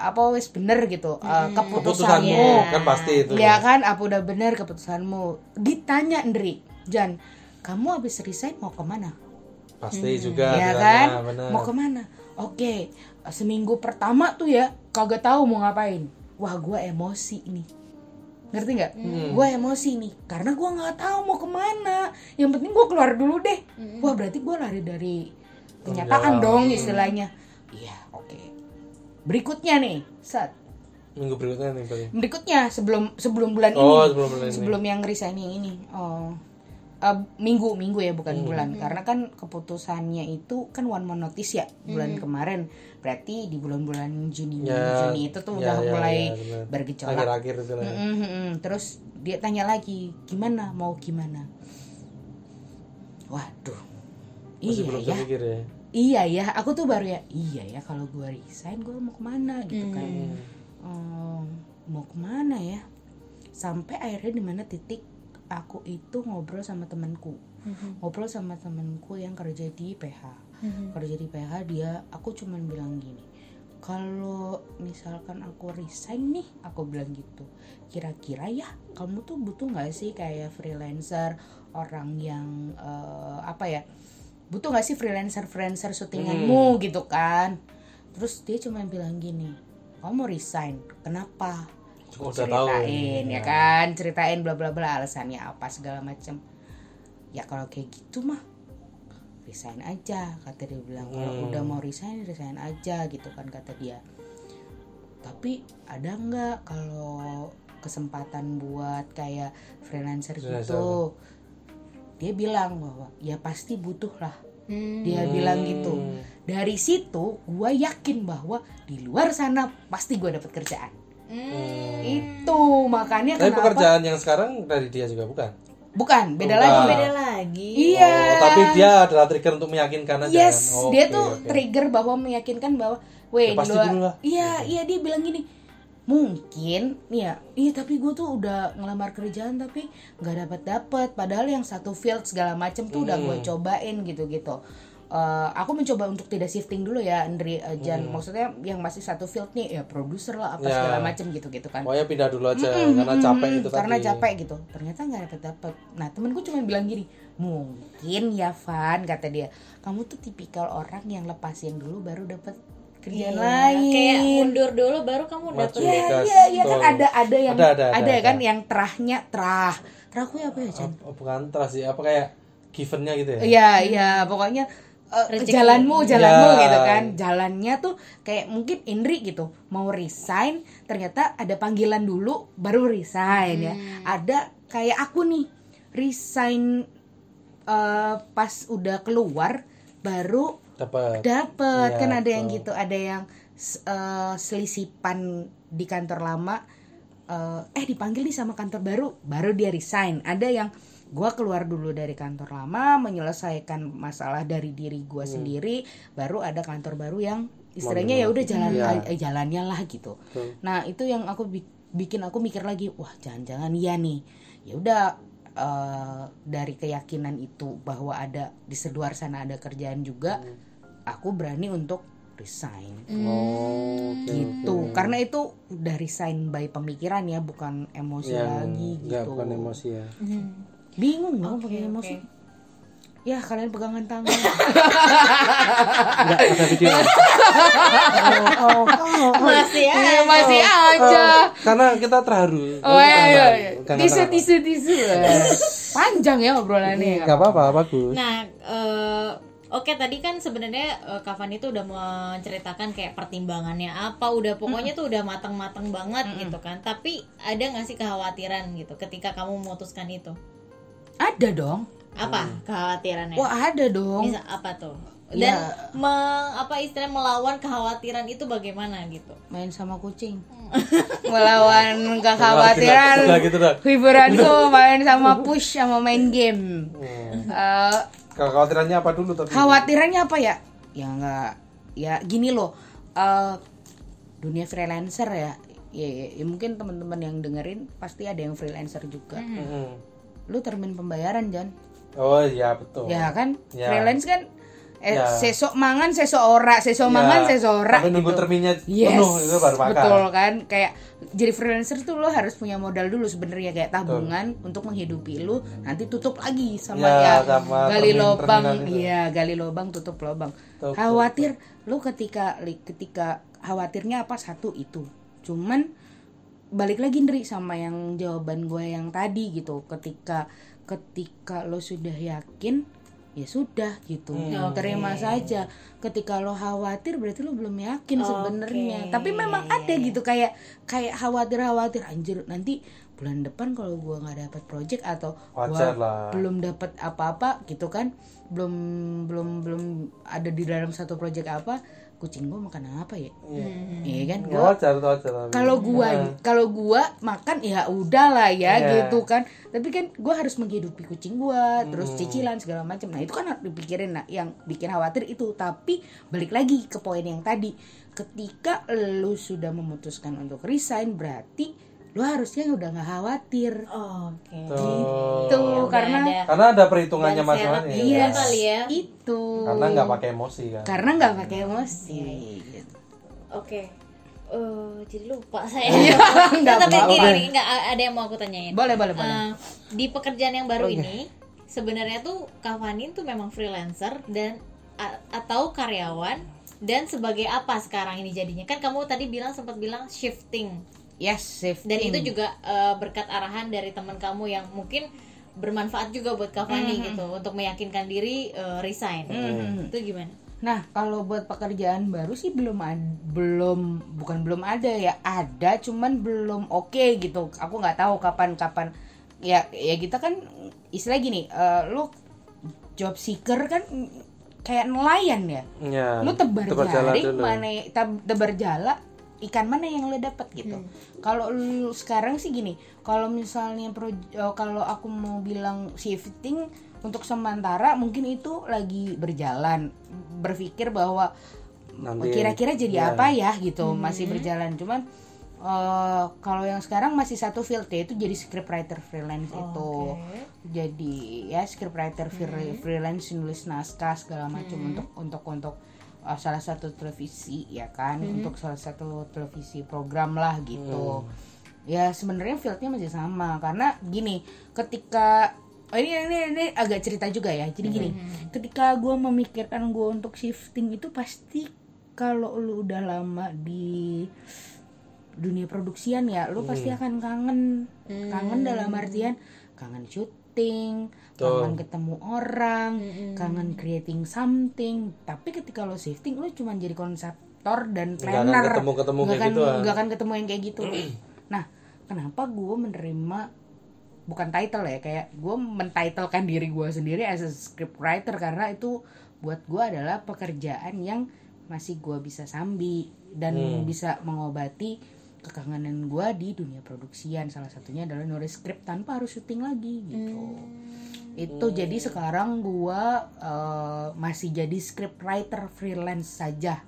apa wes bener gitu eh, Keputusanmu. Keputusanmu kan pasti itu. ya. kan? Apa udah bener keputusanmu. Ditanya Ndri. Jan kamu habis resign mau ke mana? Pasti juga ya ditanya, kan? benar. mau ke mana? Oke seminggu pertama tuh ya kagak tahu mau ngapain. Wah gua emosi nih. Ngerti nggak? Hmm. Gua emosi nih karena gua nggak tahu mau ke mana. Yang penting gua keluar dulu deh. Wah berarti gua lari dari kenyataan jawab. dong istilahnya. Iya oke berikutnya nih saat Minggu berikutnya nih Bang. berikutnya sebelum sebelum bulan Oh, ini. sebelum bulan ini. sebelum yang resign yang ini. Oh. Eh, minggu minggu ya bukan bulan. Karena kan keputusannya itu kan one month notice ya bulan kemarin. Berarti di bulan-bulan Juni Ya, Juni itu tuh ya, udah ya, mulai ya, bergejolak. Akhir-akhir itu lah. Mm-mm, mm-mm. terus dia tanya lagi gimana? Mau gimana? Waduh. Masih iya belum ya. terpikir ya. Iya ya aku tuh baru ya iya ya kalau gue resign gue mau ke mana? Gitu kan. Hmm. Hmm, mau ke mana ya? Sampai akhirnya di mana titik aku itu ngobrol sama temanku. Ngobrol sama temanku yang kerja di PH kerja di PH dia aku cuman bilang gini kalau misalkan aku resign nih aku bilang gitu kira-kira ya kamu tuh butuh nggak sih kayak freelancer orang yang eh, apa ya butuh nggak sih freelancer freelancer syutinganmu gitu kan? Terus dia cuma bilang gini kamu mau resign? Kenapa? Tahu. ceritain ya kan? Ceritain bla bla bla alasannya apa segala macam ya kalau kayak gitu mah resign aja kata dia bilang. Kalau Hmm. udah mau resign resign aja gitu kan kata dia. Tapi ada nggak kalau kesempatan buat kayak freelancer Freelancer. gitu dia bilang bahwa ya pasti butuh lah Hmm. dia bilang gitu dari situ gue yakin bahwa di luar sana pasti gue dapet kerjaan Hmm. itu makanya Tapi kenapa pekerjaan yang sekarang dari dia juga bukan. bukan beda Bukan. lagi Beda lagi. iya Oh, tapi dia adalah trigger untuk meyakinkan aja yes kan. Oh, dia tuh oke. trigger bahwa meyakinkan bahwa weh Ya, pasti di luar- dulu lah. iya iya dia bilang gini mungkin ya iya tapi gue tuh udah ngelamar kerjaan tapi nggak dapat dapat padahal yang satu field segala macem tuh udah Hmm. gue cobain gitu gitu Eh, aku mencoba untuk tidak shifting dulu ya Andri eh, Jan maksudnya yang masih satu field nih ya produser lah apa Hmm. Ya. segala macem gitu gitu kan Pokoknya pindah dulu aja Mm-mm, karena capek mm-mm, itu karena tadi. capek gitu ternyata nggak dapet dapet nah temenku cuma bilang gini mungkin ya Van kata dia kamu tuh tipikal orang yang lepasin dulu baru dapet kerjaan Iya, lain Kayak mundur dulu baru kamu dapet. Iya Gas, iya iya kan ada ada yang Ada, ada, ada, ya kan ada. yang terahnya terah terah aku apa ya Chan? Oh, bukan trust sih, apa kayak givennya gitu ya? Iya iya pokoknya Rezeki. jalanmu jalanmu Ya. gitu kan jalannya tuh kayak mungkin Indri gitu mau resign ternyata ada panggilan dulu baru resign ya ada kayak aku nih resign eh, pas udah keluar baru dapat Dapet Iya, kan ada yang gitu, ada yang eh, selisipan di kantor lama eh, eh dipanggil nih sama kantor baru, baru dia resign. Ada yang gua keluar dulu dari kantor lama menyelesaikan masalah dari diri gua sendiri, baru ada kantor baru yang istilahnya ya udah jalan Iya. eh, jalannya lah gitu. Betul. Nah, itu yang aku bi- bikin aku mikir lagi, wah jangan-jangan iya nih. Ya udah eh, dari keyakinan itu bahwa ada di luar sana ada kerjaan juga, aku berani untuk resign. oh oke, Gitu. oke. Karena itu udah resign by pemikiran ya, bukan emosi yang lagi nggak gitu. bukan emosi ya Bingung dong Oke, pakai emosi. oke. Ya kalian pegangan tangan. nggak ada video oh, oh, oh. Masih ya. Iya, masih aja. karena kita terharu Oh iya iya. iya. Tisu tisu tisu. Panjang ya obrolannya. nggak apa-apa bagus Nah, eh, oke tadi kan sebenarnya eh, Kavan itu udah menceritakan kayak pertimbangannya apa, udah pokoknya tuh udah mateng-mateng banget gitu kan. Tapi ada nggak sih kekhawatiran gitu ketika kamu memutuskan itu? Ada dong. Apa kekhawatirannya? Wah ada dong. Bisa apa tuh? Dan Ya. me- apa istilah melawan kekhawatiran itu bagaimana gitu? Main sama kucing. Melawan kekhawatiran. Gitu dah. Hiburanku main sama push sama main game. Hmm. Kekhawatirannya apa dulu tapi khawatirannya apa ya? Ya nggak. Ya gini loh. eh dunia freelancer ya. Ya, ya, ya mungkin teman-teman yang dengerin pasti ada yang freelancer juga. Hmm. Lu termin pembayaran Jan. oh iya betul Ya kan? Ya. Freelance kan eh, Ya. sesok mangan sesok ora, sesok Ya, mangan sesok ora. sampai nunggu gitu. terminnya Yes, penuh itu baru makan. Betul kan? Kayak jadi freelancer tuh lo harus punya modal dulu sebenarnya kayak tabungan untuk menghidupi lu nanti tutup lagi sama Ya, ya, sama gali termin- lobang iya gali lobang tutup lobang Betul, betul, khawatir lu ketika ketika khawatirnya apa? Satu itu. Cuman balik lagi Ndri sama yang jawaban gue yang tadi gitu. Ketika ketika lo sudah yakin ya sudah gitu Hmm. terima saja ketika lo khawatir berarti lo belum yakin Oke. sebenarnya tapi memang ada gitu kayak kayak khawatir khawatir anjir nanti bulan depan kalau gua nggak dapat project atau gua Wajar lah. belum dapat apa-apa gitu kan belum belum belum ada di dalam satu project apa kucing gua makan apa ya? Iya. Kan? Ya, gua wajar wajar tapi. kalau gua kalau gua makan ya udahlah ya Iya. gitu kan. Tapi kan gua harus menghidupi kucing gua terus cicilan segala macam. Nah itu kan harus dipikirin nah yang bikin khawatir itu. Tapi balik lagi ke poin yang tadi. Ketika lu sudah memutuskan untuk resign berarti lu harusnya udah nggak khawatir Oke. Tuh. tuh Udah karena ada karena ada perhitungannya masalahnya serep iya kali ya. itu karena nggak pakai emosi kan karena nggak pakai emosi gitu. Oke. Eh, jadi lupa saya. Iya, Nggak, tapi gini, nggak ada yang mau aku tanyain. boleh boleh boleh Eh, di pekerjaan yang baru Oke. ini sebenarnya tuh Kavanin tuh memang freelancer dan a- atau karyawan dan sebagai apa sekarang ini jadinya kan kamu tadi bilang sempat bilang shifting yes safe dan itu juga eh, berkat arahan dari teman kamu yang mungkin bermanfaat juga buat Kavani gitu untuk meyakinkan diri eh, resign. Itu gimana? Nah, kalau buat pekerjaan baru sih belum belum bukan belum ada ya, ada cuman belum oke gitu. Aku nggak tahu kapan-kapan ya ya kita kan istilah gini, eh, lu job seeker kan kayak nelayan ya. ya Lu tebar, jala jaring mana tebar jala ikan mana yang lu dapat gitu. Kalau lu sekarang sih gini, kalau misalnya pro, eh, kalau aku mau bilang shifting untuk sementara mungkin itu lagi berjalan berpikir bahwa Nanti- kira-kira jadi ya. apa ya? gitu masih berjalan. Cuman eh, kalau yang sekarang masih satu field yaitu jadi scriptwriter freelance itu. jadi ya scriptwriter free- freelance nulis naskah segala macam untuk untuk untuk uh, salah satu televisi ya kan? Untuk salah satu televisi program lah gitu. Ya sebenarnya fieldnya masih sama. Karena gini ketika oh, ini, ini ini agak cerita juga ya. Jadi gini ketika gue memikirkan gue untuk shifting itu pasti kalau lu udah lama di dunia produksian ya lu pasti akan kangen. Kangen dalam artian kangen syuting kangen ketemu orang kangen creating something. Tapi ketika lo shifting lu cuma jadi konseptor dan Nggak akan planner ketemu-ketemu Nggak kayak akan- gitu, nggak akan ketemu yang kayak gitu. Nah kenapa gue menerima bukan title ya kayak gue mentitlekan diri gue sendiri as a script writer karena itu buat gue adalah pekerjaan yang masih gue bisa sambi dan bisa mengobati kekangenan gue di dunia produksian. Salah satunya adalah nulis skrip tanpa harus syuting lagi gitu. Itu jadi sekarang gua eh, masih jadi script writer freelance saja.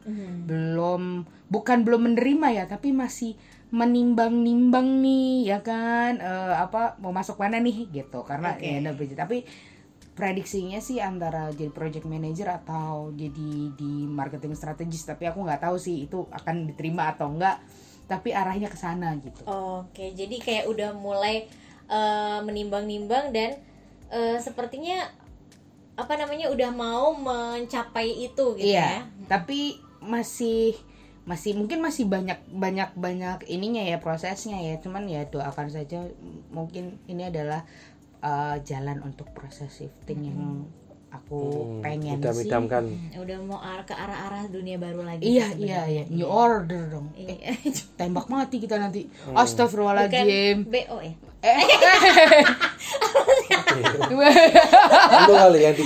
Belum bukan belum menerima ya tapi masih menimbang-nimbang nih ya kan? Eh, apa mau masuk mana nih gitu. Karena ya udah bridge. tapi prediksinya sih antara jadi project manager atau jadi di marketing strategis tapi aku nggak tahu sih itu akan diterima atau enggak tapi arahnya ke sana gitu. Oke, jadi kayak udah mulai eh, menimbang-nimbang dan eh, sepertinya apa namanya udah mau mencapai itu gitu iya ya. tapi masih masih mungkin masih banyak banyak banyak ininya ya prosesnya ya. Cuman ya doakan saja mungkin ini adalah uh, jalan untuk proses shifting yang aku Hmm, pengen sih idam-idamkan Udah mau ar- ke arah-arah dunia baru lagi. iya iya iya sebenarnya. new order dong eh, Iya. tembak mati kita nanti Hmm. Astagfirullahaladzim BO ya. eh, itu kali yang di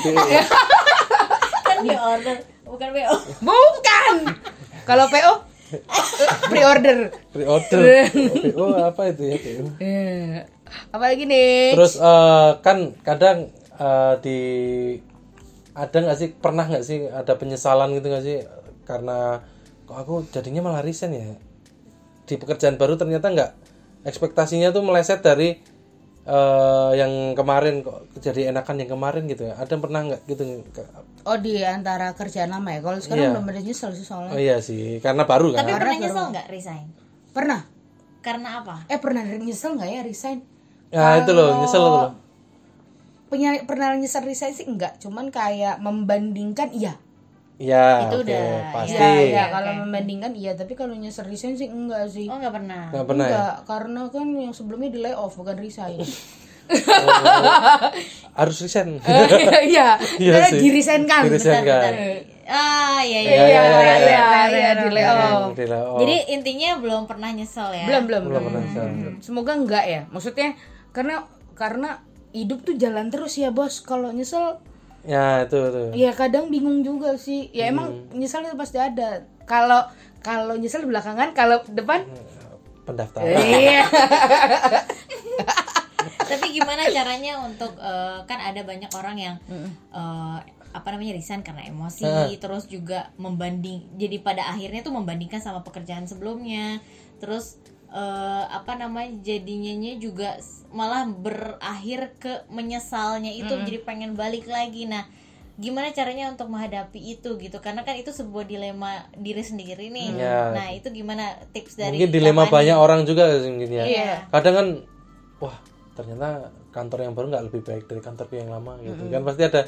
Kan new order, bukan BO. bukan kalau PO pre-order pre-order oh apa itu ya PO? Eh, apalagi nih terus eh, kan kadang eh, di ada nggak sih pernah nggak sih ada penyesalan gitu nggak sih? Karena kok aku jadinya malah resign ya? Di pekerjaan baru ternyata nggak. Ekspektasinya tuh meleset dari eh, yang kemarin kok jadi enakan yang kemarin gitu ya. Ada yang pernah nggak gitu? Oh di antara kerjaan lama ya? Kalau sekarang Iya. belum ada nyesel sih soalnya. Oh iya sih karena baru kan? Tapi pernah nyesel nggak resign? pernah. Karena apa? eh pernah nyesel nggak ya resign? Ya itu loh nyesel itu loh Penya- pernah nyesel resign sih enggak cuman kayak membandingkan iya Iya, Itu oke, udah, pasti. Iya, iya, Oke. kalau membandingkan iya, tapi kalau nyesel resign sih enggak sih. Oh nggak pernah. Nggak pernah ya? enggak, karena kan yang sebelumnya di layoff bukan resign. Harus resign. Iya, Iya karena sih. dirisenkan. Dirisenkan. Ah iya iya. Iya, iya, iya, iya, iya, iya, di layoff. Di. Jadi intinya belum pernah nyesel ya. Belum, belum, belum belum. pernah resign. Semoga enggak ya. Maksudnya karena karena hidup tuh jalan terus ya, Bos. Kalau nyesel Ya, itu tuh. ya kadang bingung juga sih. Ya emang Hmm. nyesel itu pasti ada. Kalau kalau nyesel belakangan, kalau depan Pendaftaran. iya. Tapi gimana caranya untuk eh, kan ada banyak orang yang eh, apa namanya resign karena emosi, terus juga membanding. Jadi pada akhirnya tuh membandingkan sama pekerjaan sebelumnya. Terus eh, apa namanya jadinya juga malah berakhir ke menyesalnya itu jadi pengen balik lagi. Nah, gimana caranya untuk menghadapi itu gitu? Karena kan itu sebuah dilema diri sendiri nih. Iya. Nah, itu gimana tips dari Mungkin dilema banyak orang juga mungkin ya. Iya. Kadang kan wah, ternyata kantor yang baru nggak lebih baik dari kantorku yang lama gitu. Kan pasti ada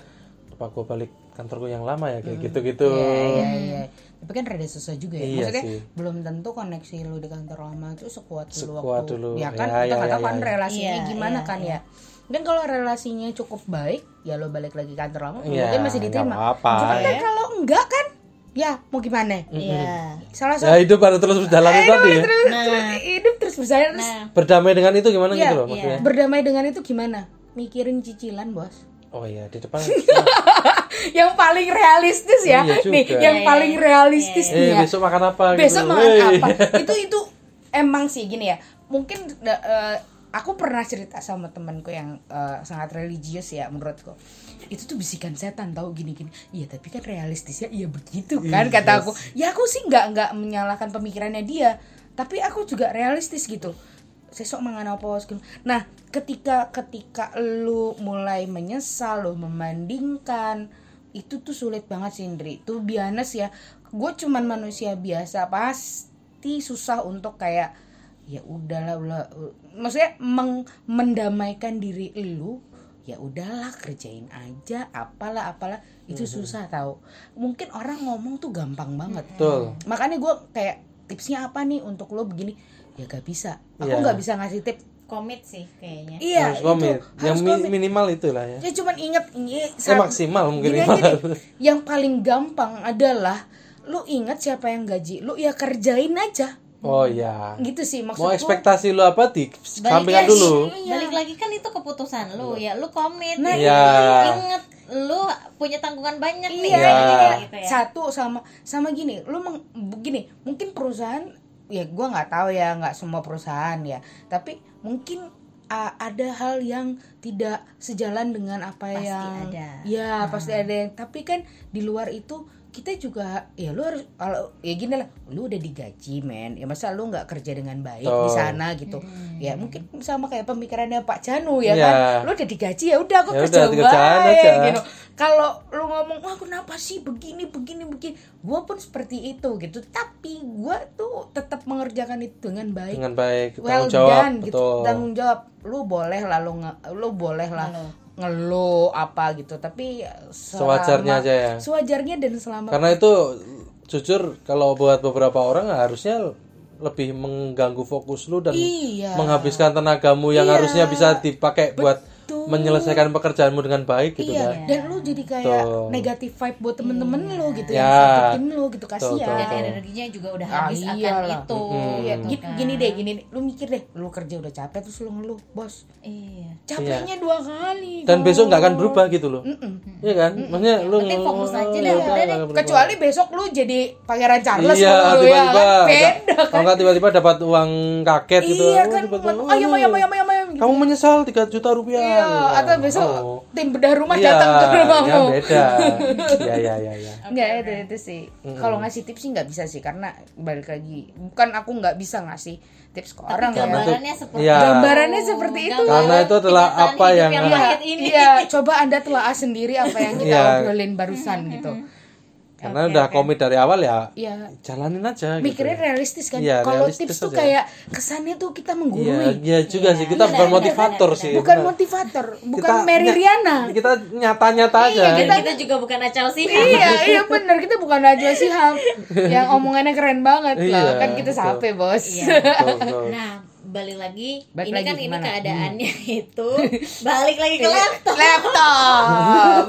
apa gua balik kantorku yang lama ya kayak gitu-gitu. Iya, iya. Tapi kan rada susah juga ya. Iya Maksudnya sih. belum tentu koneksi lu di kantor lama itu sekuat dulu Sekuat waktu. dulu. Ya kan Ya, kita ya, nggak ya, tahu kan ya, ya. relasinya Iya, gimana iya, kan ya. Dan kalau relasinya cukup baik, ya lo balik lagi kantor lama, Iya, mungkin masih diterima. apa-apa. Cuman kan kalau enggak kan, ya mau gimana? Iya. Salah Ya satu hidup harus terus berjalan itu tadi ya. terus, terus hidup terus berjalan terus Nah, Berdamai dengan itu gimana Iya, gitu loh maksudnya. berdamai dengan itu gimana? Mikirin cicilan, Bos. Oh iya, di depan. yang paling realistis ya. Iya juga. Nih, yang Iya, paling realistis nih eh, ya. besok makan apa gitu. besok makan Wey. apa itu itu emang sih gini ya mungkin eh, aku pernah cerita sama temanku yang eh, sangat religius ya menurutku itu tuh bisikan setan tahu gini gini iya tapi kan realistisnya iya begitu kan kata aku ya aku sih nggak nggak menyalahkan pemikirannya dia tapi aku juga realistis gitu sesok mangan apa segala- nah ketika ketika lu mulai menyesal lu membandingkan itu tuh sulit banget sih Indri. Tuh biasa ya gue cuman manusia biasa pasti susah untuk kayak ya udahlah ulah maksudnya meng- mendamaikan diri lu ya udahlah kerjain aja apalah apalah. Itu susah tahu mungkin orang ngomong tuh gampang banget. Betul. makanya gue kayak tipsnya apa nih untuk lo begini? Ya gak bisa. Aku Iya. nggak bisa ngasih tips komit sih kayaknya. iya harus komit. itu Yang harus mi- komit. minimal itulah ya. ya cuman inget ini Eh, maksimal mungkin gini deh, ratus. yang paling gampang adalah lu inget siapa yang gaji lu ya kerjain aja Oh iya. gitu sih Mau maksudku ekspektasi lu apa di sampingkan lagi- dulu. balik lagi kan itu keputusan lu ya lu komit Nah, Iya. inget lu punya tanggungan banyak nih Iya, Iya. iya. gitu ya. satu sama sama gini, lu meng, gini, mungkin perusahaan ya gua nggak tahu ya, nggak semua perusahaan ya, tapi mungkin uh, ada hal yang tidak sejalan dengan apa Pasti yang ada. ya pasti ada yang tapi kan di luar itu kita juga ya lu harus kalau ya gini lah lu udah digaji men. Ya masa lu nggak kerja dengan baik di Betul. sana gitu. Ya mungkin sama kayak pemikirannya Pak Janu ya Iya. kan? Lu udah digaji ya udah aku Ya kerja udah, baik aja. gitu. Kalau lu ngomong wah kenapa sih begini begini begini? Gua pun seperti itu gitu. Tapi gua tuh tetap mengerjakan itu dengan baik. Dengan baik, well tanggung jawab, done gitu. tanggung jawab. Lu boleh lah lu nge- lu boleh lah ngeluh apa gitu tapi selama- Sewajarnya aja ya. sewajarnya dan selama Karena itu jujur kalau buat beberapa orang harusnya lebih mengganggu fokus lu dan Iya. menghabiskan tenagamu yang harusnya bisa dipakai buat menyelesaikan pekerjaanmu dengan baik gitu iya kan. dan lu jadi kayak Tuh. negatif vibe buat temen-temen lu gitu Ya. yang sakitin lu gitu Tuh, kasihan tuh, dan energinya juga udah Ah, habis akan iyalah. itu Iya, gitu gini, kan. gini deh, gini deh. Lu mikir deh, lu kerja udah capek terus lu ngeluh, bos. iya Capeknya dua kali. Dan kok. besok nggak akan berubah gitu loh. Iya kan? Maksudnya lu fokus aja deh, udah, udah deh. akan. Kecuali besok lu jadi pangeran Charles Iya, lu, tiba-tiba ya kan? Beda kalau nggak tiba-tiba dapat uang kaget gitu. Iya Oh, kan, ayam ayam ayam ayam ayam gitu. Kamu menyesal 3 juta rupiah. Iya, atau besok Oh. tim bedah rumah Iya, datang ke rumahmu. ya beda. Iya, iya, iya, iya. Enggak itu itu sih. Kalau ngasih tips sih nggak bisa sih karena balik lagi bukan aku nggak bisa ngasih tips ke orang ya. gambarannya seperti Iya. Gambarannya seperti itu. Karena itu adalah apa yang- yang Iya, pahit ini iya, coba Anda telaah sendiri apa yang kita Iya. obrolin barusan gitu. Karena udah komit dari awal ya. Iya. Jalanin aja gitu. Mikirnya realistis kan. Iya, Kalau realistis tips tuh aja. kayak kesannya tuh kita Iya, menggurui. iya juga sih. Kita bukan motivator sih. Bukan benar. motivator, bukan Kita Mary Riana. Kita nyata-nyata aja. Dan Iya, kita juga bukan acau sih iya, iya benar kita bukan Najwa Shihab yang omongannya keren banget Iya, lah. Kan kita sape, Bos. Betul, betul. Nah, balik lagi, Balik ini lagi kan ini gimana? keadaannya itu balik lagi ke laptop. Laptop.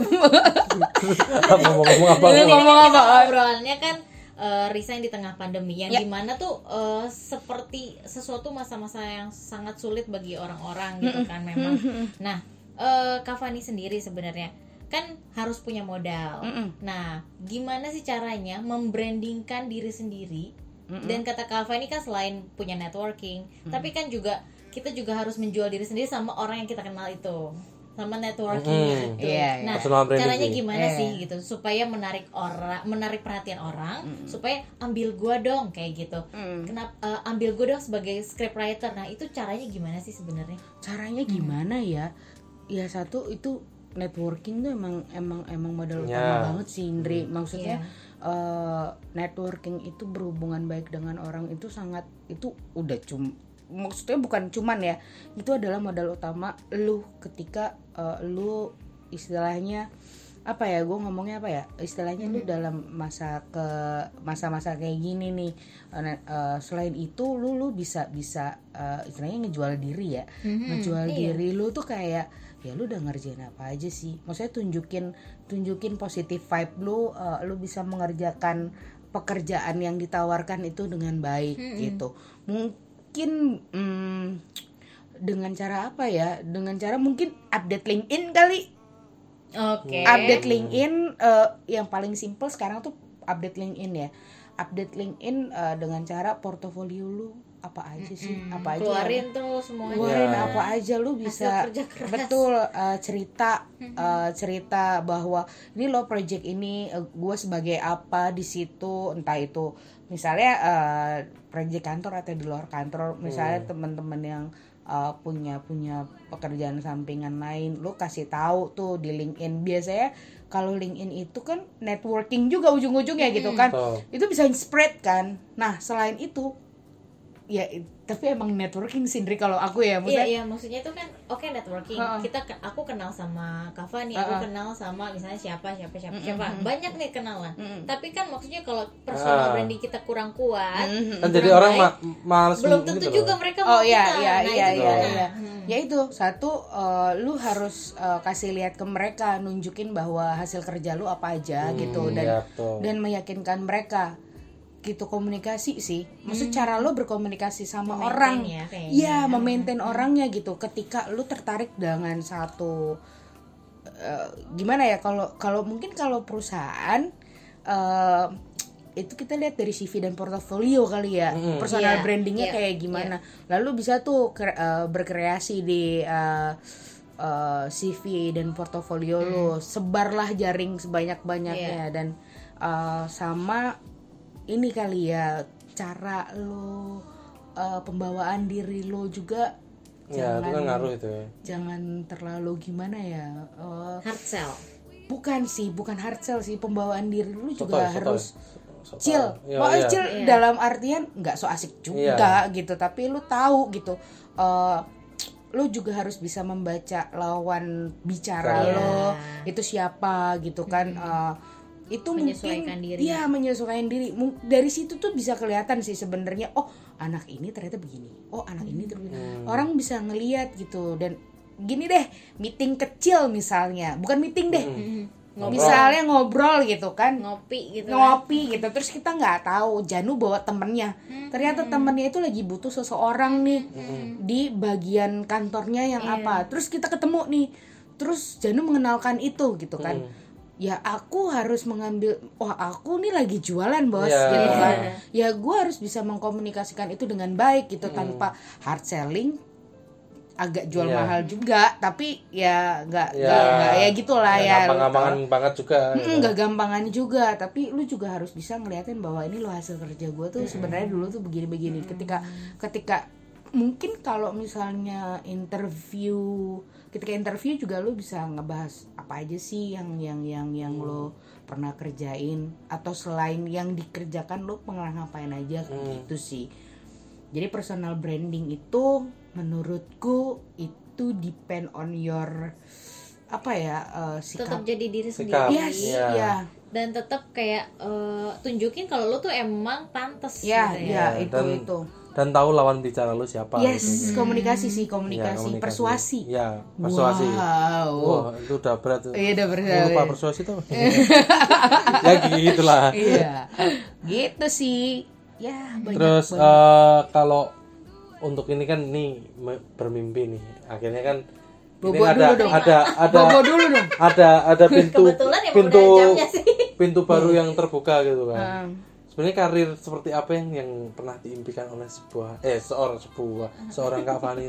Ngomong apa? Ini ngomong apa? Obrolannya kan eh, resign di tengah pandemi yang Ya. di mana tuh eh, seperti sesuatu masa-masa yang sangat sulit bagi orang-orang gitu kan memang. Nah, eh Kak Fani sendiri sebenarnya kan harus punya modal. Nah, gimana sih caranya membrandingkan diri sendiri? Dan kata Kak Fani kan selain punya networking, tapi kan juga kita juga harus menjual diri sendiri sama orang yang kita kenal itu sama networking Mm. itu. Iya, iya. Nah, Personal branding caranya sih. gimana Iya. sih gitu supaya menarik orang, menarik perhatian orang, supaya ambil gua dong kayak gitu. Kenapa eh, ambil gua dong sebagai scriptwriter? Nah, itu caranya gimana sih sebenarnya? Caranya gimana ya? Ya satu itu networking tuh emang emang emang modal Ya. utama banget sih Indri. Maksudnya eh, networking itu berhubungan baik dengan orang itu sangat itu udah cum maksudnya bukan cuman ya itu adalah modal utama lu ketika eh, lu istilahnya apa ya gue ngomongnya apa ya istilahnya lu dalam masa ke masa-masa kayak gini nih nah, eh, selain itu lu lu bisa bisa eh, istilahnya ngejual diri ya. Ngejual diri lu tuh kayak ya lu udah ngerjain apa aja sih? Maksudnya tunjukin tunjukin positif vibe lu eh, lu bisa mengerjakan pekerjaan yang ditawarkan itu dengan baik gitu. Mungkin mm, dengan cara apa ya? Dengan cara mungkin update LinkedIn kali. Oke. update LinkedIn eh, yang paling simple sekarang tuh update LinkedIn ya. Update LinkedIn eh, dengan cara portofolio lu apa aja sih apa aja Keluarin tuh semuanya. keluarin Ya. apa aja lu bisa kerja keras. betul eh, cerita eh, cerita bahwa ini lo project ini gue sebagai apa di situ entah itu misalnya eh, project kantor atau di luar kantor misalnya teman-teman yang eh, punya punya pekerjaan sampingan lain lu kasih tahu tuh di LinkedIn biasanya kalau LinkedIn itu kan networking juga ujung-ujungnya gitu kan Betul. itu bisa spread kan nah selain itu ya tapi emang networking sindri kalau aku ya Iya maksudnya iya maksudnya itu kan oke networking Ha-ha. kita ke- aku kenal sama Kava nih aku Ha-ha. kenal sama misalnya siapa siapa siapa siapa banyak nih kenalan Mm-mm. tapi kan maksudnya kalau personal Ah. branding kita kurang kuat Mhm. Kan jadi orang baik, ma males belum gitu tentu loh. juga mereka mau Oh iya kita iya nah iya itu iya gimana? iya. Hmm. Ya itu satu eh, lu harus eh, kasih lihat ke mereka nunjukin bahwa hasil kerja lu apa aja gitu dan iya, betul. dan meyakinkan mereka gitu komunikasi sih. Maksud cara lo berkomunikasi sama Memaintain orang. ya, kayaknya. Iya, memaintain orangnya gitu. Ketika lu tertarik dengan satu eh, gimana ya kalau kalau mungkin kalau perusahaan eh, itu kita lihat dari CV dan portofolio kali ya. Personal Iya, brandingnya iya, kayak gimana. Lalu bisa tuh kre- eh, berkreasi di eh, eh, CV dan portofolio lo. Sebarlah jaring sebanyak banyaknya dan eh, sama ini kali ya cara lo eh, pembawaan diri lo juga ya itu kan ngaruh itu ya jangan terlalu gimana ya eh, hard sell bukan sih bukan hard sell sih pembawaan diri lu Sotoy, juga sotoy. harus Sotoy. chill Iya, Mau iya. chill dalam artian nggak so asik juga gitu tapi lu tahu gitu eh, lu juga harus bisa membaca lawan bicara Iya. lo itu siapa gitu kan eh, itu Menyesuaikan mungkin diri. iya menyesuaikan diri. Dari situ tuh bisa kelihatan sih sebenarnya oh anak ini ternyata begini. Oh anak ini ternyata Hmm. orang bisa ngeliat gitu. Dan gini deh meeting kecil misalnya. Bukan meeting deh. Ngobrol. misalnya ngobrol gitu kan. Ngopi gitu kan. ngopi gitu. Terus kita nggak tahu Janu bawa temennya. Ternyata temennya itu lagi butuh seseorang nih di bagian kantornya yang apa. Terus kita ketemu nih. Terus Janu mengenalkan itu gitu kan ya aku harus mengambil wah aku nih lagi jualan bos Iya. gitu kan ya gue harus bisa mengkomunikasikan itu dengan baik gitu tanpa hard selling agak jual Iya. mahal juga tapi ya nggak Ya. nggak ya gitulah ya, gampang-gampangan banget juga gitu. Mm, nggak gampangan juga tapi lu juga harus bisa ngeliatin bahwa ini lo hasil kerja gue tuh sebenarnya dulu tuh begini-begini ketika ketika mungkin kalau misalnya interview ketika interview juga lu bisa ngebahas apa aja sih yang yang yang yang lo pernah kerjain atau selain yang dikerjakan lo pernah ngapain aja gitu sih jadi personal branding itu menurutku itu depend on your apa ya tetap sikap jadi diri Sikap. sendiri Yes, Iya. ya. dan tetap kayak eh, tunjukin kalau lu tuh emang pantas Ya, gitu ya, Ya, itu dan itu. Dan tahu lawan bicara lu siapa Yes, gitu. komunikasi sih, Ya, komunikasi, persuasi. ya persuasi Wow. Wah, itu udah berat tuh Iya, udah bersama. lupa persuasi tuh ya gitulah Iya. Gitu sih. Ya, banyak terus eh, kalau untuk ini kan nih bermimpi nih akhirnya kan ini Bobo ada dulu dong. ada ada Bobo dulu dong. ada ada pintu Kebetulan pintu pintu baru yang terbuka gitu kan Hmm. Sebenarnya karir seperti apa yang yang pernah diimpikan oleh sebuah eh seorang sebuah seorang kak Fani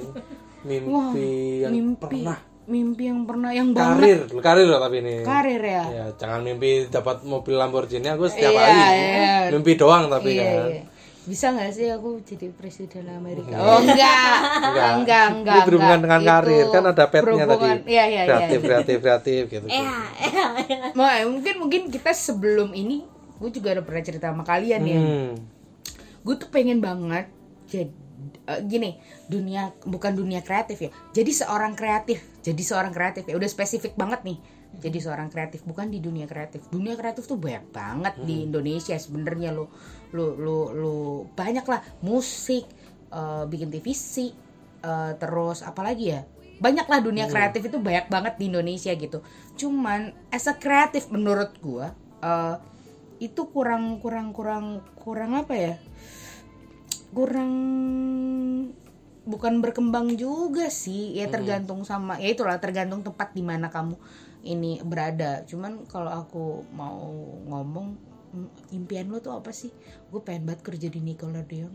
mimpi yang mimpi. pernah Mimpi yang pernah yang banget karir karir loh tapi ini karir ya. ya jangan mimpi dapat mobil Lamborghini aku setiap Iya, hari iya. mimpi doang tapi Iya, kan iya. Bisa nggak sih aku jadi presiden Amerika? Oh enggak, Enggak. enggak, enggak. Ini berhubungan enggak. dengan Itu karir kan ada petnya tadi. Iya, iya, iya. kreatif, kreatif, kreatif gitu. ya ya ya. Mau mungkin mungkin kita sebelum ini gue juga udah pernah cerita sama kalian ya. Hmm. gue tuh pengen banget jadi eh, gini dunia bukan dunia kreatif ya. Jadi seorang kreatif jadi seorang kreatif ya. Udah spesifik banget nih. Jadi seorang kreatif bukan di dunia kreatif. Dunia kreatif tuh banyak banget di Indonesia sebenarnya. Lo lo lo lo banyak lah musik eh, bikin TVC eh, terus apalagi ya? Banyak lah dunia kreatif itu banyak banget di Indonesia gitu. Cuman as a kreatif menurut gua eh, itu kurang kurang kurang kurang apa ya? Kurang bukan berkembang juga sih. Ya tergantung sama ya itulah tergantung tempat di mana kamu ini berada. Cuman kalau aku mau ngomong mm, impian lo tuh apa sih? Gue pengen banget kerja di Nickelodeon.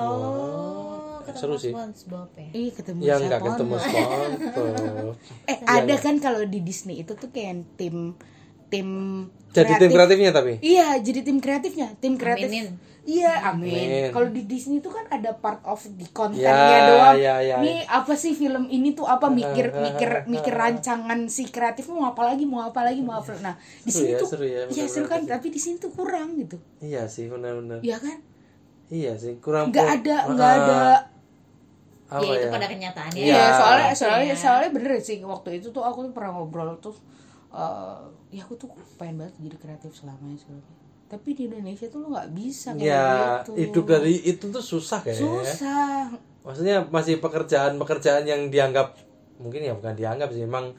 Oh ketemu seru sih. SpongeBob ya? Ih ketemu Ya enggak siapa? ketemu SpongeBob. eh ada kan kalau di Disney itu tuh kayak tim tim Jadi tim kreatifnya tapi. Iya, jadi tim kreatifnya, tim kreatif. Aminin. Iya, amin. Amin. Kalau di Disney itu kan ada part of di kontennya Ya, doang. ya, ya, Nih apa sih film ini tuh apa mikir mikir mikir rancangan si kreatif mau apa lagi, mau apa lagi, mau apa. Nah, di sini ya, tuh seru ya, iya seru kan, tapi di sini tuh kurang gitu. Iya sih benar-benar. Iya kan? Iya sih kurang. Nggak ada, nggak ada. Apa ya itu ya? pada kenyataannya Iya. Iya, soalnya soalnya ya. soalnya bener sih waktu itu tuh aku tuh pernah ngobrol tuh eh ya aku tuh pengen banget jadi kreatif selamanya sebenarnya. Tapi di Indonesia tuh lo nggak bisa kayak Ya gitu. hidup dari itu tuh susah kayaknya. ya. susah. Maksudnya masih pekerjaan-pekerjaan yang dianggap mungkin ya bukan dianggap sih emang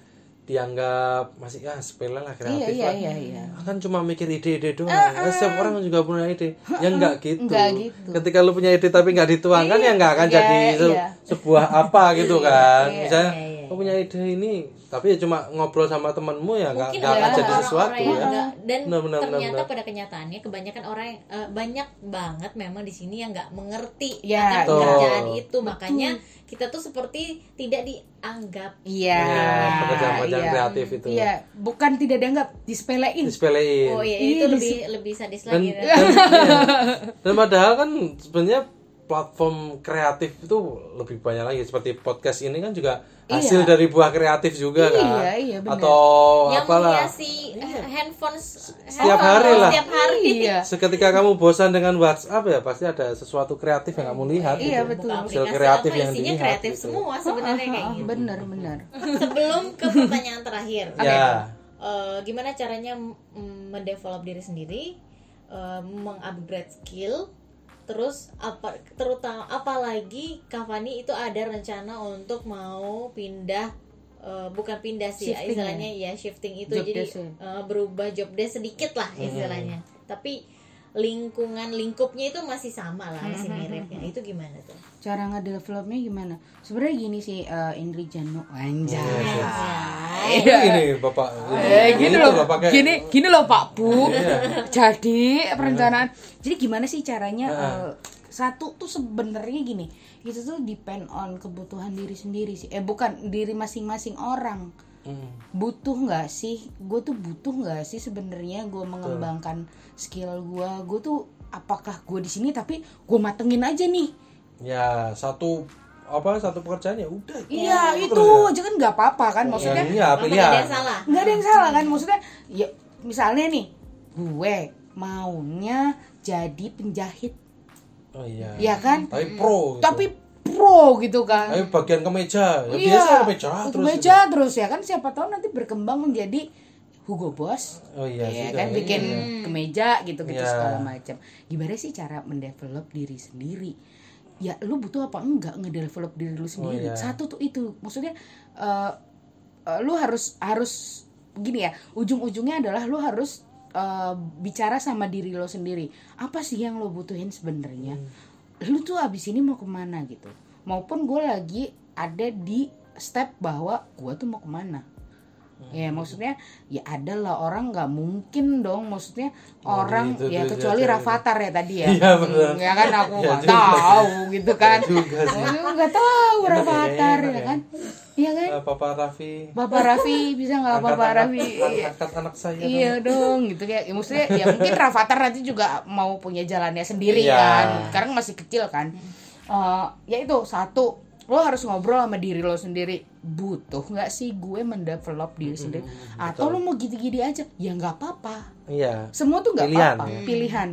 dianggap masih ya sepele lah Iya kreatif iya lah iya iya. kan cuma mikir ide-ide doang Eh, setiap orang juga punya ide ya enggak gitu Enggak gitu. ketika lu punya ide tapi nggak dituangkan ya nggak akan Iya, jadi se- iya. sebuah apa gitu kan misalnya iya, iya. Lu punya ide ini tapi ya cuma ngobrol sama temenmu ya nggak nggak akan jadi sesuatu ya nggak- dan Benar, benar, benar, ternyata benar. pada kenyataannya kebanyakan orang yang- eh, banyak banget memang di sini yang nggak mengerti Ya, akan betul. pekerjaan itu makanya kita tuh seperti tidak dianggap Iya. Ya, pekerjaan-pekerjaan iya. kreatif itu. Iya, bukan tidak dianggap disepelein. disepelein oh iya Iya, itu lebih lebih sadis dan, lagi dan, iya. dan padahal kan sebenarnya platform kreatif itu lebih banyak lagi seperti podcast ini kan juga hasil Iya. dari buah kreatif juga Iya, kan iya, benar. atau yang apalah menghiasi handphone Setiap hari lah. setiap hari Iya. seketika kamu bosan dengan WhatsApp ya pasti ada sesuatu kreatif yang kamu lihat Iya, gitu. betul. Buka Hasil kreatif apa yang isinya dilihat kreatif gitu. semua sebenarnya kayak Ah, gitu benar benar. sebelum ke pertanyaan terakhir ya Eh, gimana caranya mendevelop diri sendiri eh, mengupgrade skill terus apa terutama apalagi Cavani itu ada rencana untuk mau pindah eh, bukan pindah sih Shifting istilahnya ya? shifting itu. Job jadi ya. eh, berubah job desk sedikit lah istilahnya. Tapi lingkungan lingkupnya itu masih sama lah masih miripnya itu gimana tuh Cara ngedevelopnya gimana? Sebenarnya gini sih eh, Indri Jano anjay. Itu ini bapak Eh, gini loh, bapaknya. gini, gini loh Pak Bu. Jadi perencanaan. Jadi gimana sih caranya? eh, satu tuh sebenarnya gini, itu tuh depend on kebutuhan diri sendiri sih. Eh bukan diri masing-masing orang. Hmm. Butuh nggak sih? Gue tuh butuh nggak sih sebenarnya gue mengembangkan skill gue? Gue tuh apakah gue di sini tapi gue matengin aja nih? ya satu apa satu pekerjaan ya udah Iya itu terus aja kan nggak apa-apa kan maksudnya. ya, iya Apa pilihan ada yang salah nggak ada yang salah kan maksudnya ya misalnya nih gue maunya jadi penjahit oh iya ya kan tapi pro gitu. tapi pro gitu kan. Tapi bagian kemeja. Ya iya biasa kemeja terus kemeja terus ya kan siapa tahu nanti berkembang menjadi Hugo Boss. Oh iya ya juga, kan iya. bikin kemeja gitu gitu Iya. segala macam. Gimana sih cara mendevelop diri sendiri? Ya lu butuh apa enggak ngedevelop diri lu sendiri? iya. satu tuh itu. Maksudnya eh, eh, lu harus harus gini ya ujung-ujungnya adalah lu harus eh, bicara sama diri lo sendiri. Apa sih yang lo butuhin sebenarnya lu tuh abis ini mau ke mana gitu? Maupun gue lagi ada di step bahwa gue tuh mau ke mana ya maksudnya ya ada lah orang nggak mungkin dong maksudnya orang gitu ya kecuali iya, iya. Rafathar ya tadi ya. Iya, bener. Hmm, ya kan aku Iya nggak juga. tahu gitu kan. sih. Aku nggak tahu ya, Rafathar ya ya. kan. Iya kan? Eh, Papa Raffi. Bapak Raffi bisa nggak Bapak anak- Raffi? angkat- anak saya Iya dong gitu kayak ya, maksudnya ya mungkin Rafathar nanti juga mau punya jalannya sendiri Iya. kan. Sekarang masih kecil kan. Eh, ya itu satu lo harus ngobrol sama diri lo sendiri. Butuh nggak sih gue mendevelop diri sendiri? atau lo mau gini-gini aja? Ya nggak apa-apa. Iya. Semua tuh nggak Pilihan, apa-apa. Ya. pilihan.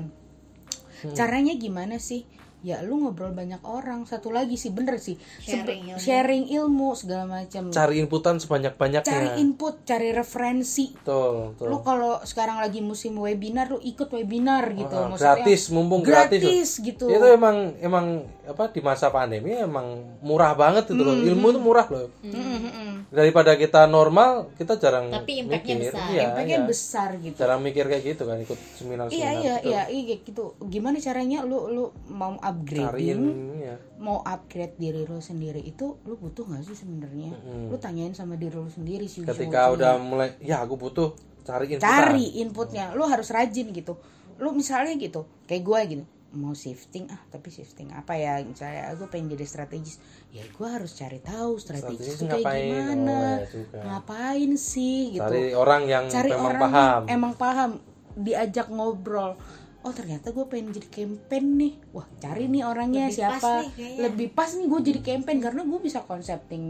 Caranya gimana sih? Ya lu ngobrol banyak orang. Satu lagi sih bener sih. Sebe- Sharing ilmu. sharing ilmu segala macam. Cari inputan sebanyak banyaknya cari input cari referensi. Betul betul. Lu kalau sekarang lagi musim webinar lu ikut webinar gitu maksudnya. gratis mumpung gratis, gratis gitu. Itu emang emang apa di masa pandemi emang murah banget itu loh. Hmm. ilmu itu murah loh. Mm-mm. daripada kita normal kita jarang Tapi impact-nya mikir besar. iya, Impactnya iya. besar gitu. Jarang mikir kayak gitu kan ikut seminar iya seminar iya iya iya kayak gitu. Gimana caranya lu lu mau cariin upgrading ya mau upgrade diri lu sendiri itu lu butuh nggak sih sebenarnya? Lu tanyain sama diri lu sendiri sih ketika udah mulai ya aku butuh cari inputan. Cari inputnya. Lu harus rajin gitu. Lu misalnya gitu kayak gue gitu mau shifting ah tapi shifting apa ya? Misalnya aku pengen jadi strategis. Ya gue harus cari tahu strategis Strategis itu kayak ngapain? gimana? Oh, ya ngapain sih gitu. Cari orang yang cari memang orang paham. yang emang paham diajak ngobrol. Oh ternyata gue pengen jadi campaign nih. Wah cari nih orangnya Lebih pas siapa. nih kayaknya. lebih pas nih gue jadi campaign karena gue bisa concepting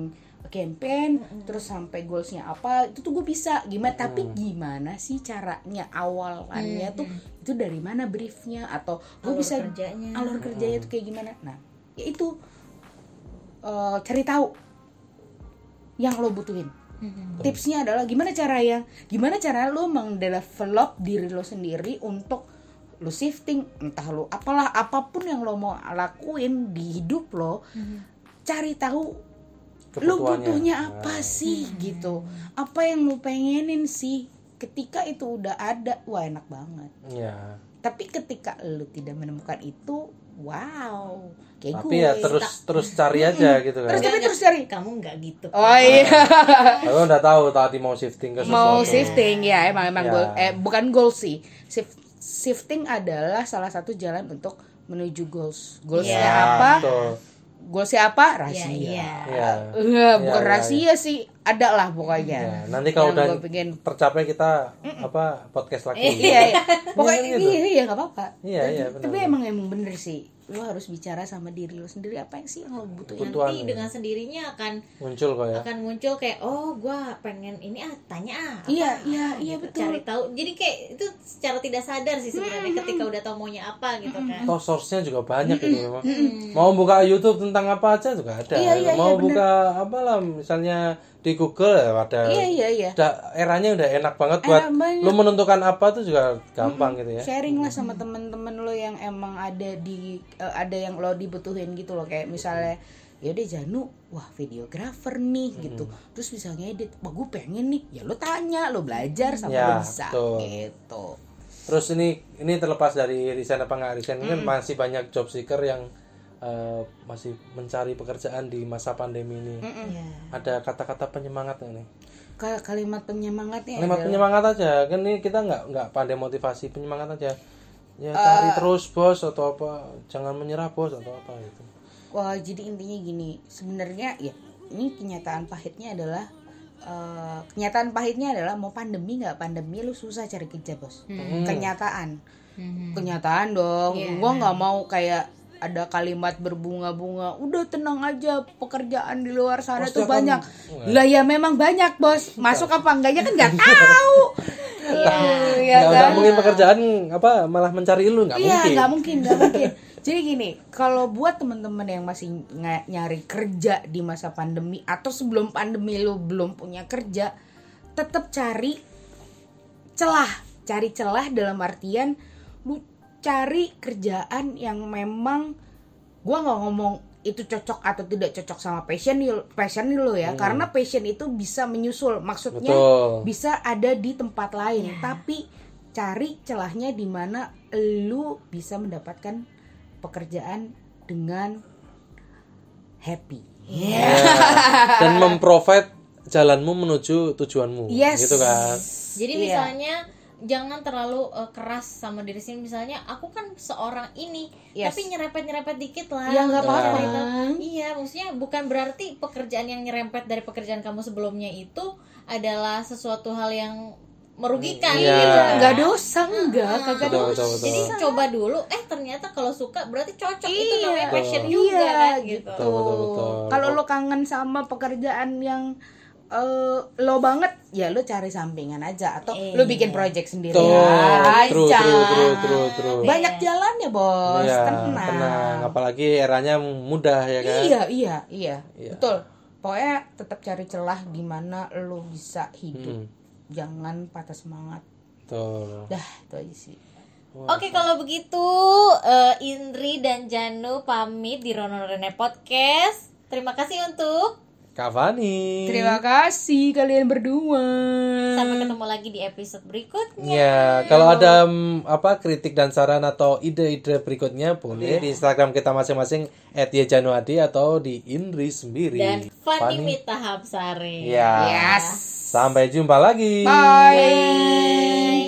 campaign terus sampai goalsnya apa itu tuh gue bisa. Gimana? Tapi gimana sih caranya awalannya tuh? itu dari mana briefnya? Atau gue Alur bisa kerjanya. alur kerjanya tuh kayak gimana? Nah ya itu eh, cari tahu yang lo butuhin. Tipsnya adalah gimana cara yang gimana cara lo mendevelop diri lo sendiri untuk lo shifting entah lo apalah apa pun yang lo mau lakuin di hidup lo cari tahu lu butuhnya apa sih gitu? Apa yang lu pengenin sih? Ketika itu udah ada wah enak banget. Ya tapi ketika lu tidak menemukan itu wow kayak tapi gue. ya terus terus cari aja gitu kan. Terus tapi terus cari. Kamu nggak gitu. Oh iya. Aku udah tahu tadi mau shifting ke mau sesuatu. shifting ya emang emang Ya. goal eh bukan goal sih. Shif- shifting adalah salah satu jalan untuk menuju goals. Goalsnya Ya, apa? betul. Goalsnya apa? Iya, rahasia. iya. ya Enggak, bukan Ya, ya, rahasia sih. Ada lah pokoknya. Ya, nanti kalau udah pengen tercapai kita apa podcast lagi. Iya, iya. pokoknya gitu. iya iya nggak apa-apa. Iya, iya, benar. tapi emang emang bener sih lo harus bicara sama diri lo sendiri. Apa yang sih yang lo butuhin? Kebutuhan nanti ya. dengan sendirinya akan muncul kok ya. akan muncul kayak oh gua pengen ini ah tanya ah apa Iya, ah, iya, iya, gitu. betul. cari tahu. Jadi kayak itu secara tidak sadar sih sebenarnya ketika udah tahu maunya apa gitu kan. Toh source-nya juga banyak itu memang. Mau buka YouTube tentang apa aja juga ada. Iya, iya, mau iya, buka apa lah misalnya di Google ya ada iya iya iya. Udah eranya udah enak banget buat banget. lu menentukan apa tuh juga gampang gitu ya. Sharing lah sama temen-temen lo yang emang ada di eh, ada yang lo dibutuhin gitu loh. Kayak misalnya ya udah Janu wah videografer nih gitu. Terus bisa ngedit wah gue pengen nih. Ya lo tanya lo belajar sampai Ya, lo bisa betul. gitu. Terus ini ini terlepas dari resign apa nggak resign ini kan masih banyak job seeker yang eh, masih mencari pekerjaan di masa pandemi ini. Iya. ada kata-kata penyemangat Ka- kalimat penyemangatnya kalimat adalah- penyemangat aja. Kan ini kita nggak nggak pandai motivasi penyemangat aja. Ya cari terus bos atau apa. Jangan menyerah bos atau apa gitu. Wah, jadi intinya gini, sebenarnya ya ini kenyataan pahitnya adalah eh, kenyataan pahitnya adalah mau pandemi nggak pandemi lu susah cari kerja bos. Kenyataan, Mhm. kenyataan dong. Iya. Gua nggak mau kayak ada kalimat berbunga-bunga. Udah tenang aja, pekerjaan di luar sana Pasti tuh banyak. Lah ya memang banyak bos. Masuk apa enggaknya kan nggak tahu. Iya nggak kan? mungkin pekerjaan apa malah mencari lu nggak Iya, mungkin nggak mungkin, nggak mungkin. Jadi gini, kalau buat teman-teman yang masih nyari kerja di masa pandemi atau sebelum pandemi lu belum punya kerja, tetap cari celah, cari celah dalam artian lu cari kerjaan yang memang gua nggak ngomong itu cocok atau tidak cocok sama passion passion lu ya karena passion itu bisa menyusul maksudnya Betul. bisa ada di tempat lain tapi cari celahnya di mana lu bisa mendapatkan pekerjaan dengan happy Ya. dan memprovide jalanmu menuju tujuanmu Yes. gitu kan Jadi Iya. misalnya jangan terlalu uh, keras sama diri sendiri misalnya aku kan seorang ini Yes. tapi nyerempet-nyerempet dikit lah Ya, nggak untuk apa-apa. tahu. iya maksudnya bukan berarti pekerjaan yang nyerempet dari pekerjaan kamu sebelumnya itu adalah sesuatu hal yang merugikan Iya. gitu kan. nggak dosa enggak kagak betul dosa betul betul jadi coba dulu eh ternyata kalau suka berarti cocok itu Iya. namanya passion Iya, juga kan gitu Betul, betul, betul. kalau lo kangen sama pekerjaan yang eh, lo banget ya lo cari sampingan aja atau lo bikin project sendiri Tuh, aja true, true, true, true, true. banyak jalannya bos Iya, tenang. tenang. Apalagi eranya mudah ya kan. Iya, iya, iya, Iya. Betul. Pokoknya tetap cari celah di mana lo bisa hidup. Hmm. Jangan patah semangat. Tuh. Dah, itu aja sih. Oke kalau begitu eh, Indri dan Janu pamit di Rono Rene Podcast. Terima kasih untuk Kak Fani. Terima kasih kalian berdua. sampai ketemu lagi di episode berikutnya. Ya, kalau ada mm, apa kritik dan saran atau ide-ide berikutnya boleh di Instagram kita masing-masing @yejanuadi atau di Indri sendiri. Dan Fanny Mita Hapsari. Ya. Yes. Sampai jumpa lagi. Bye.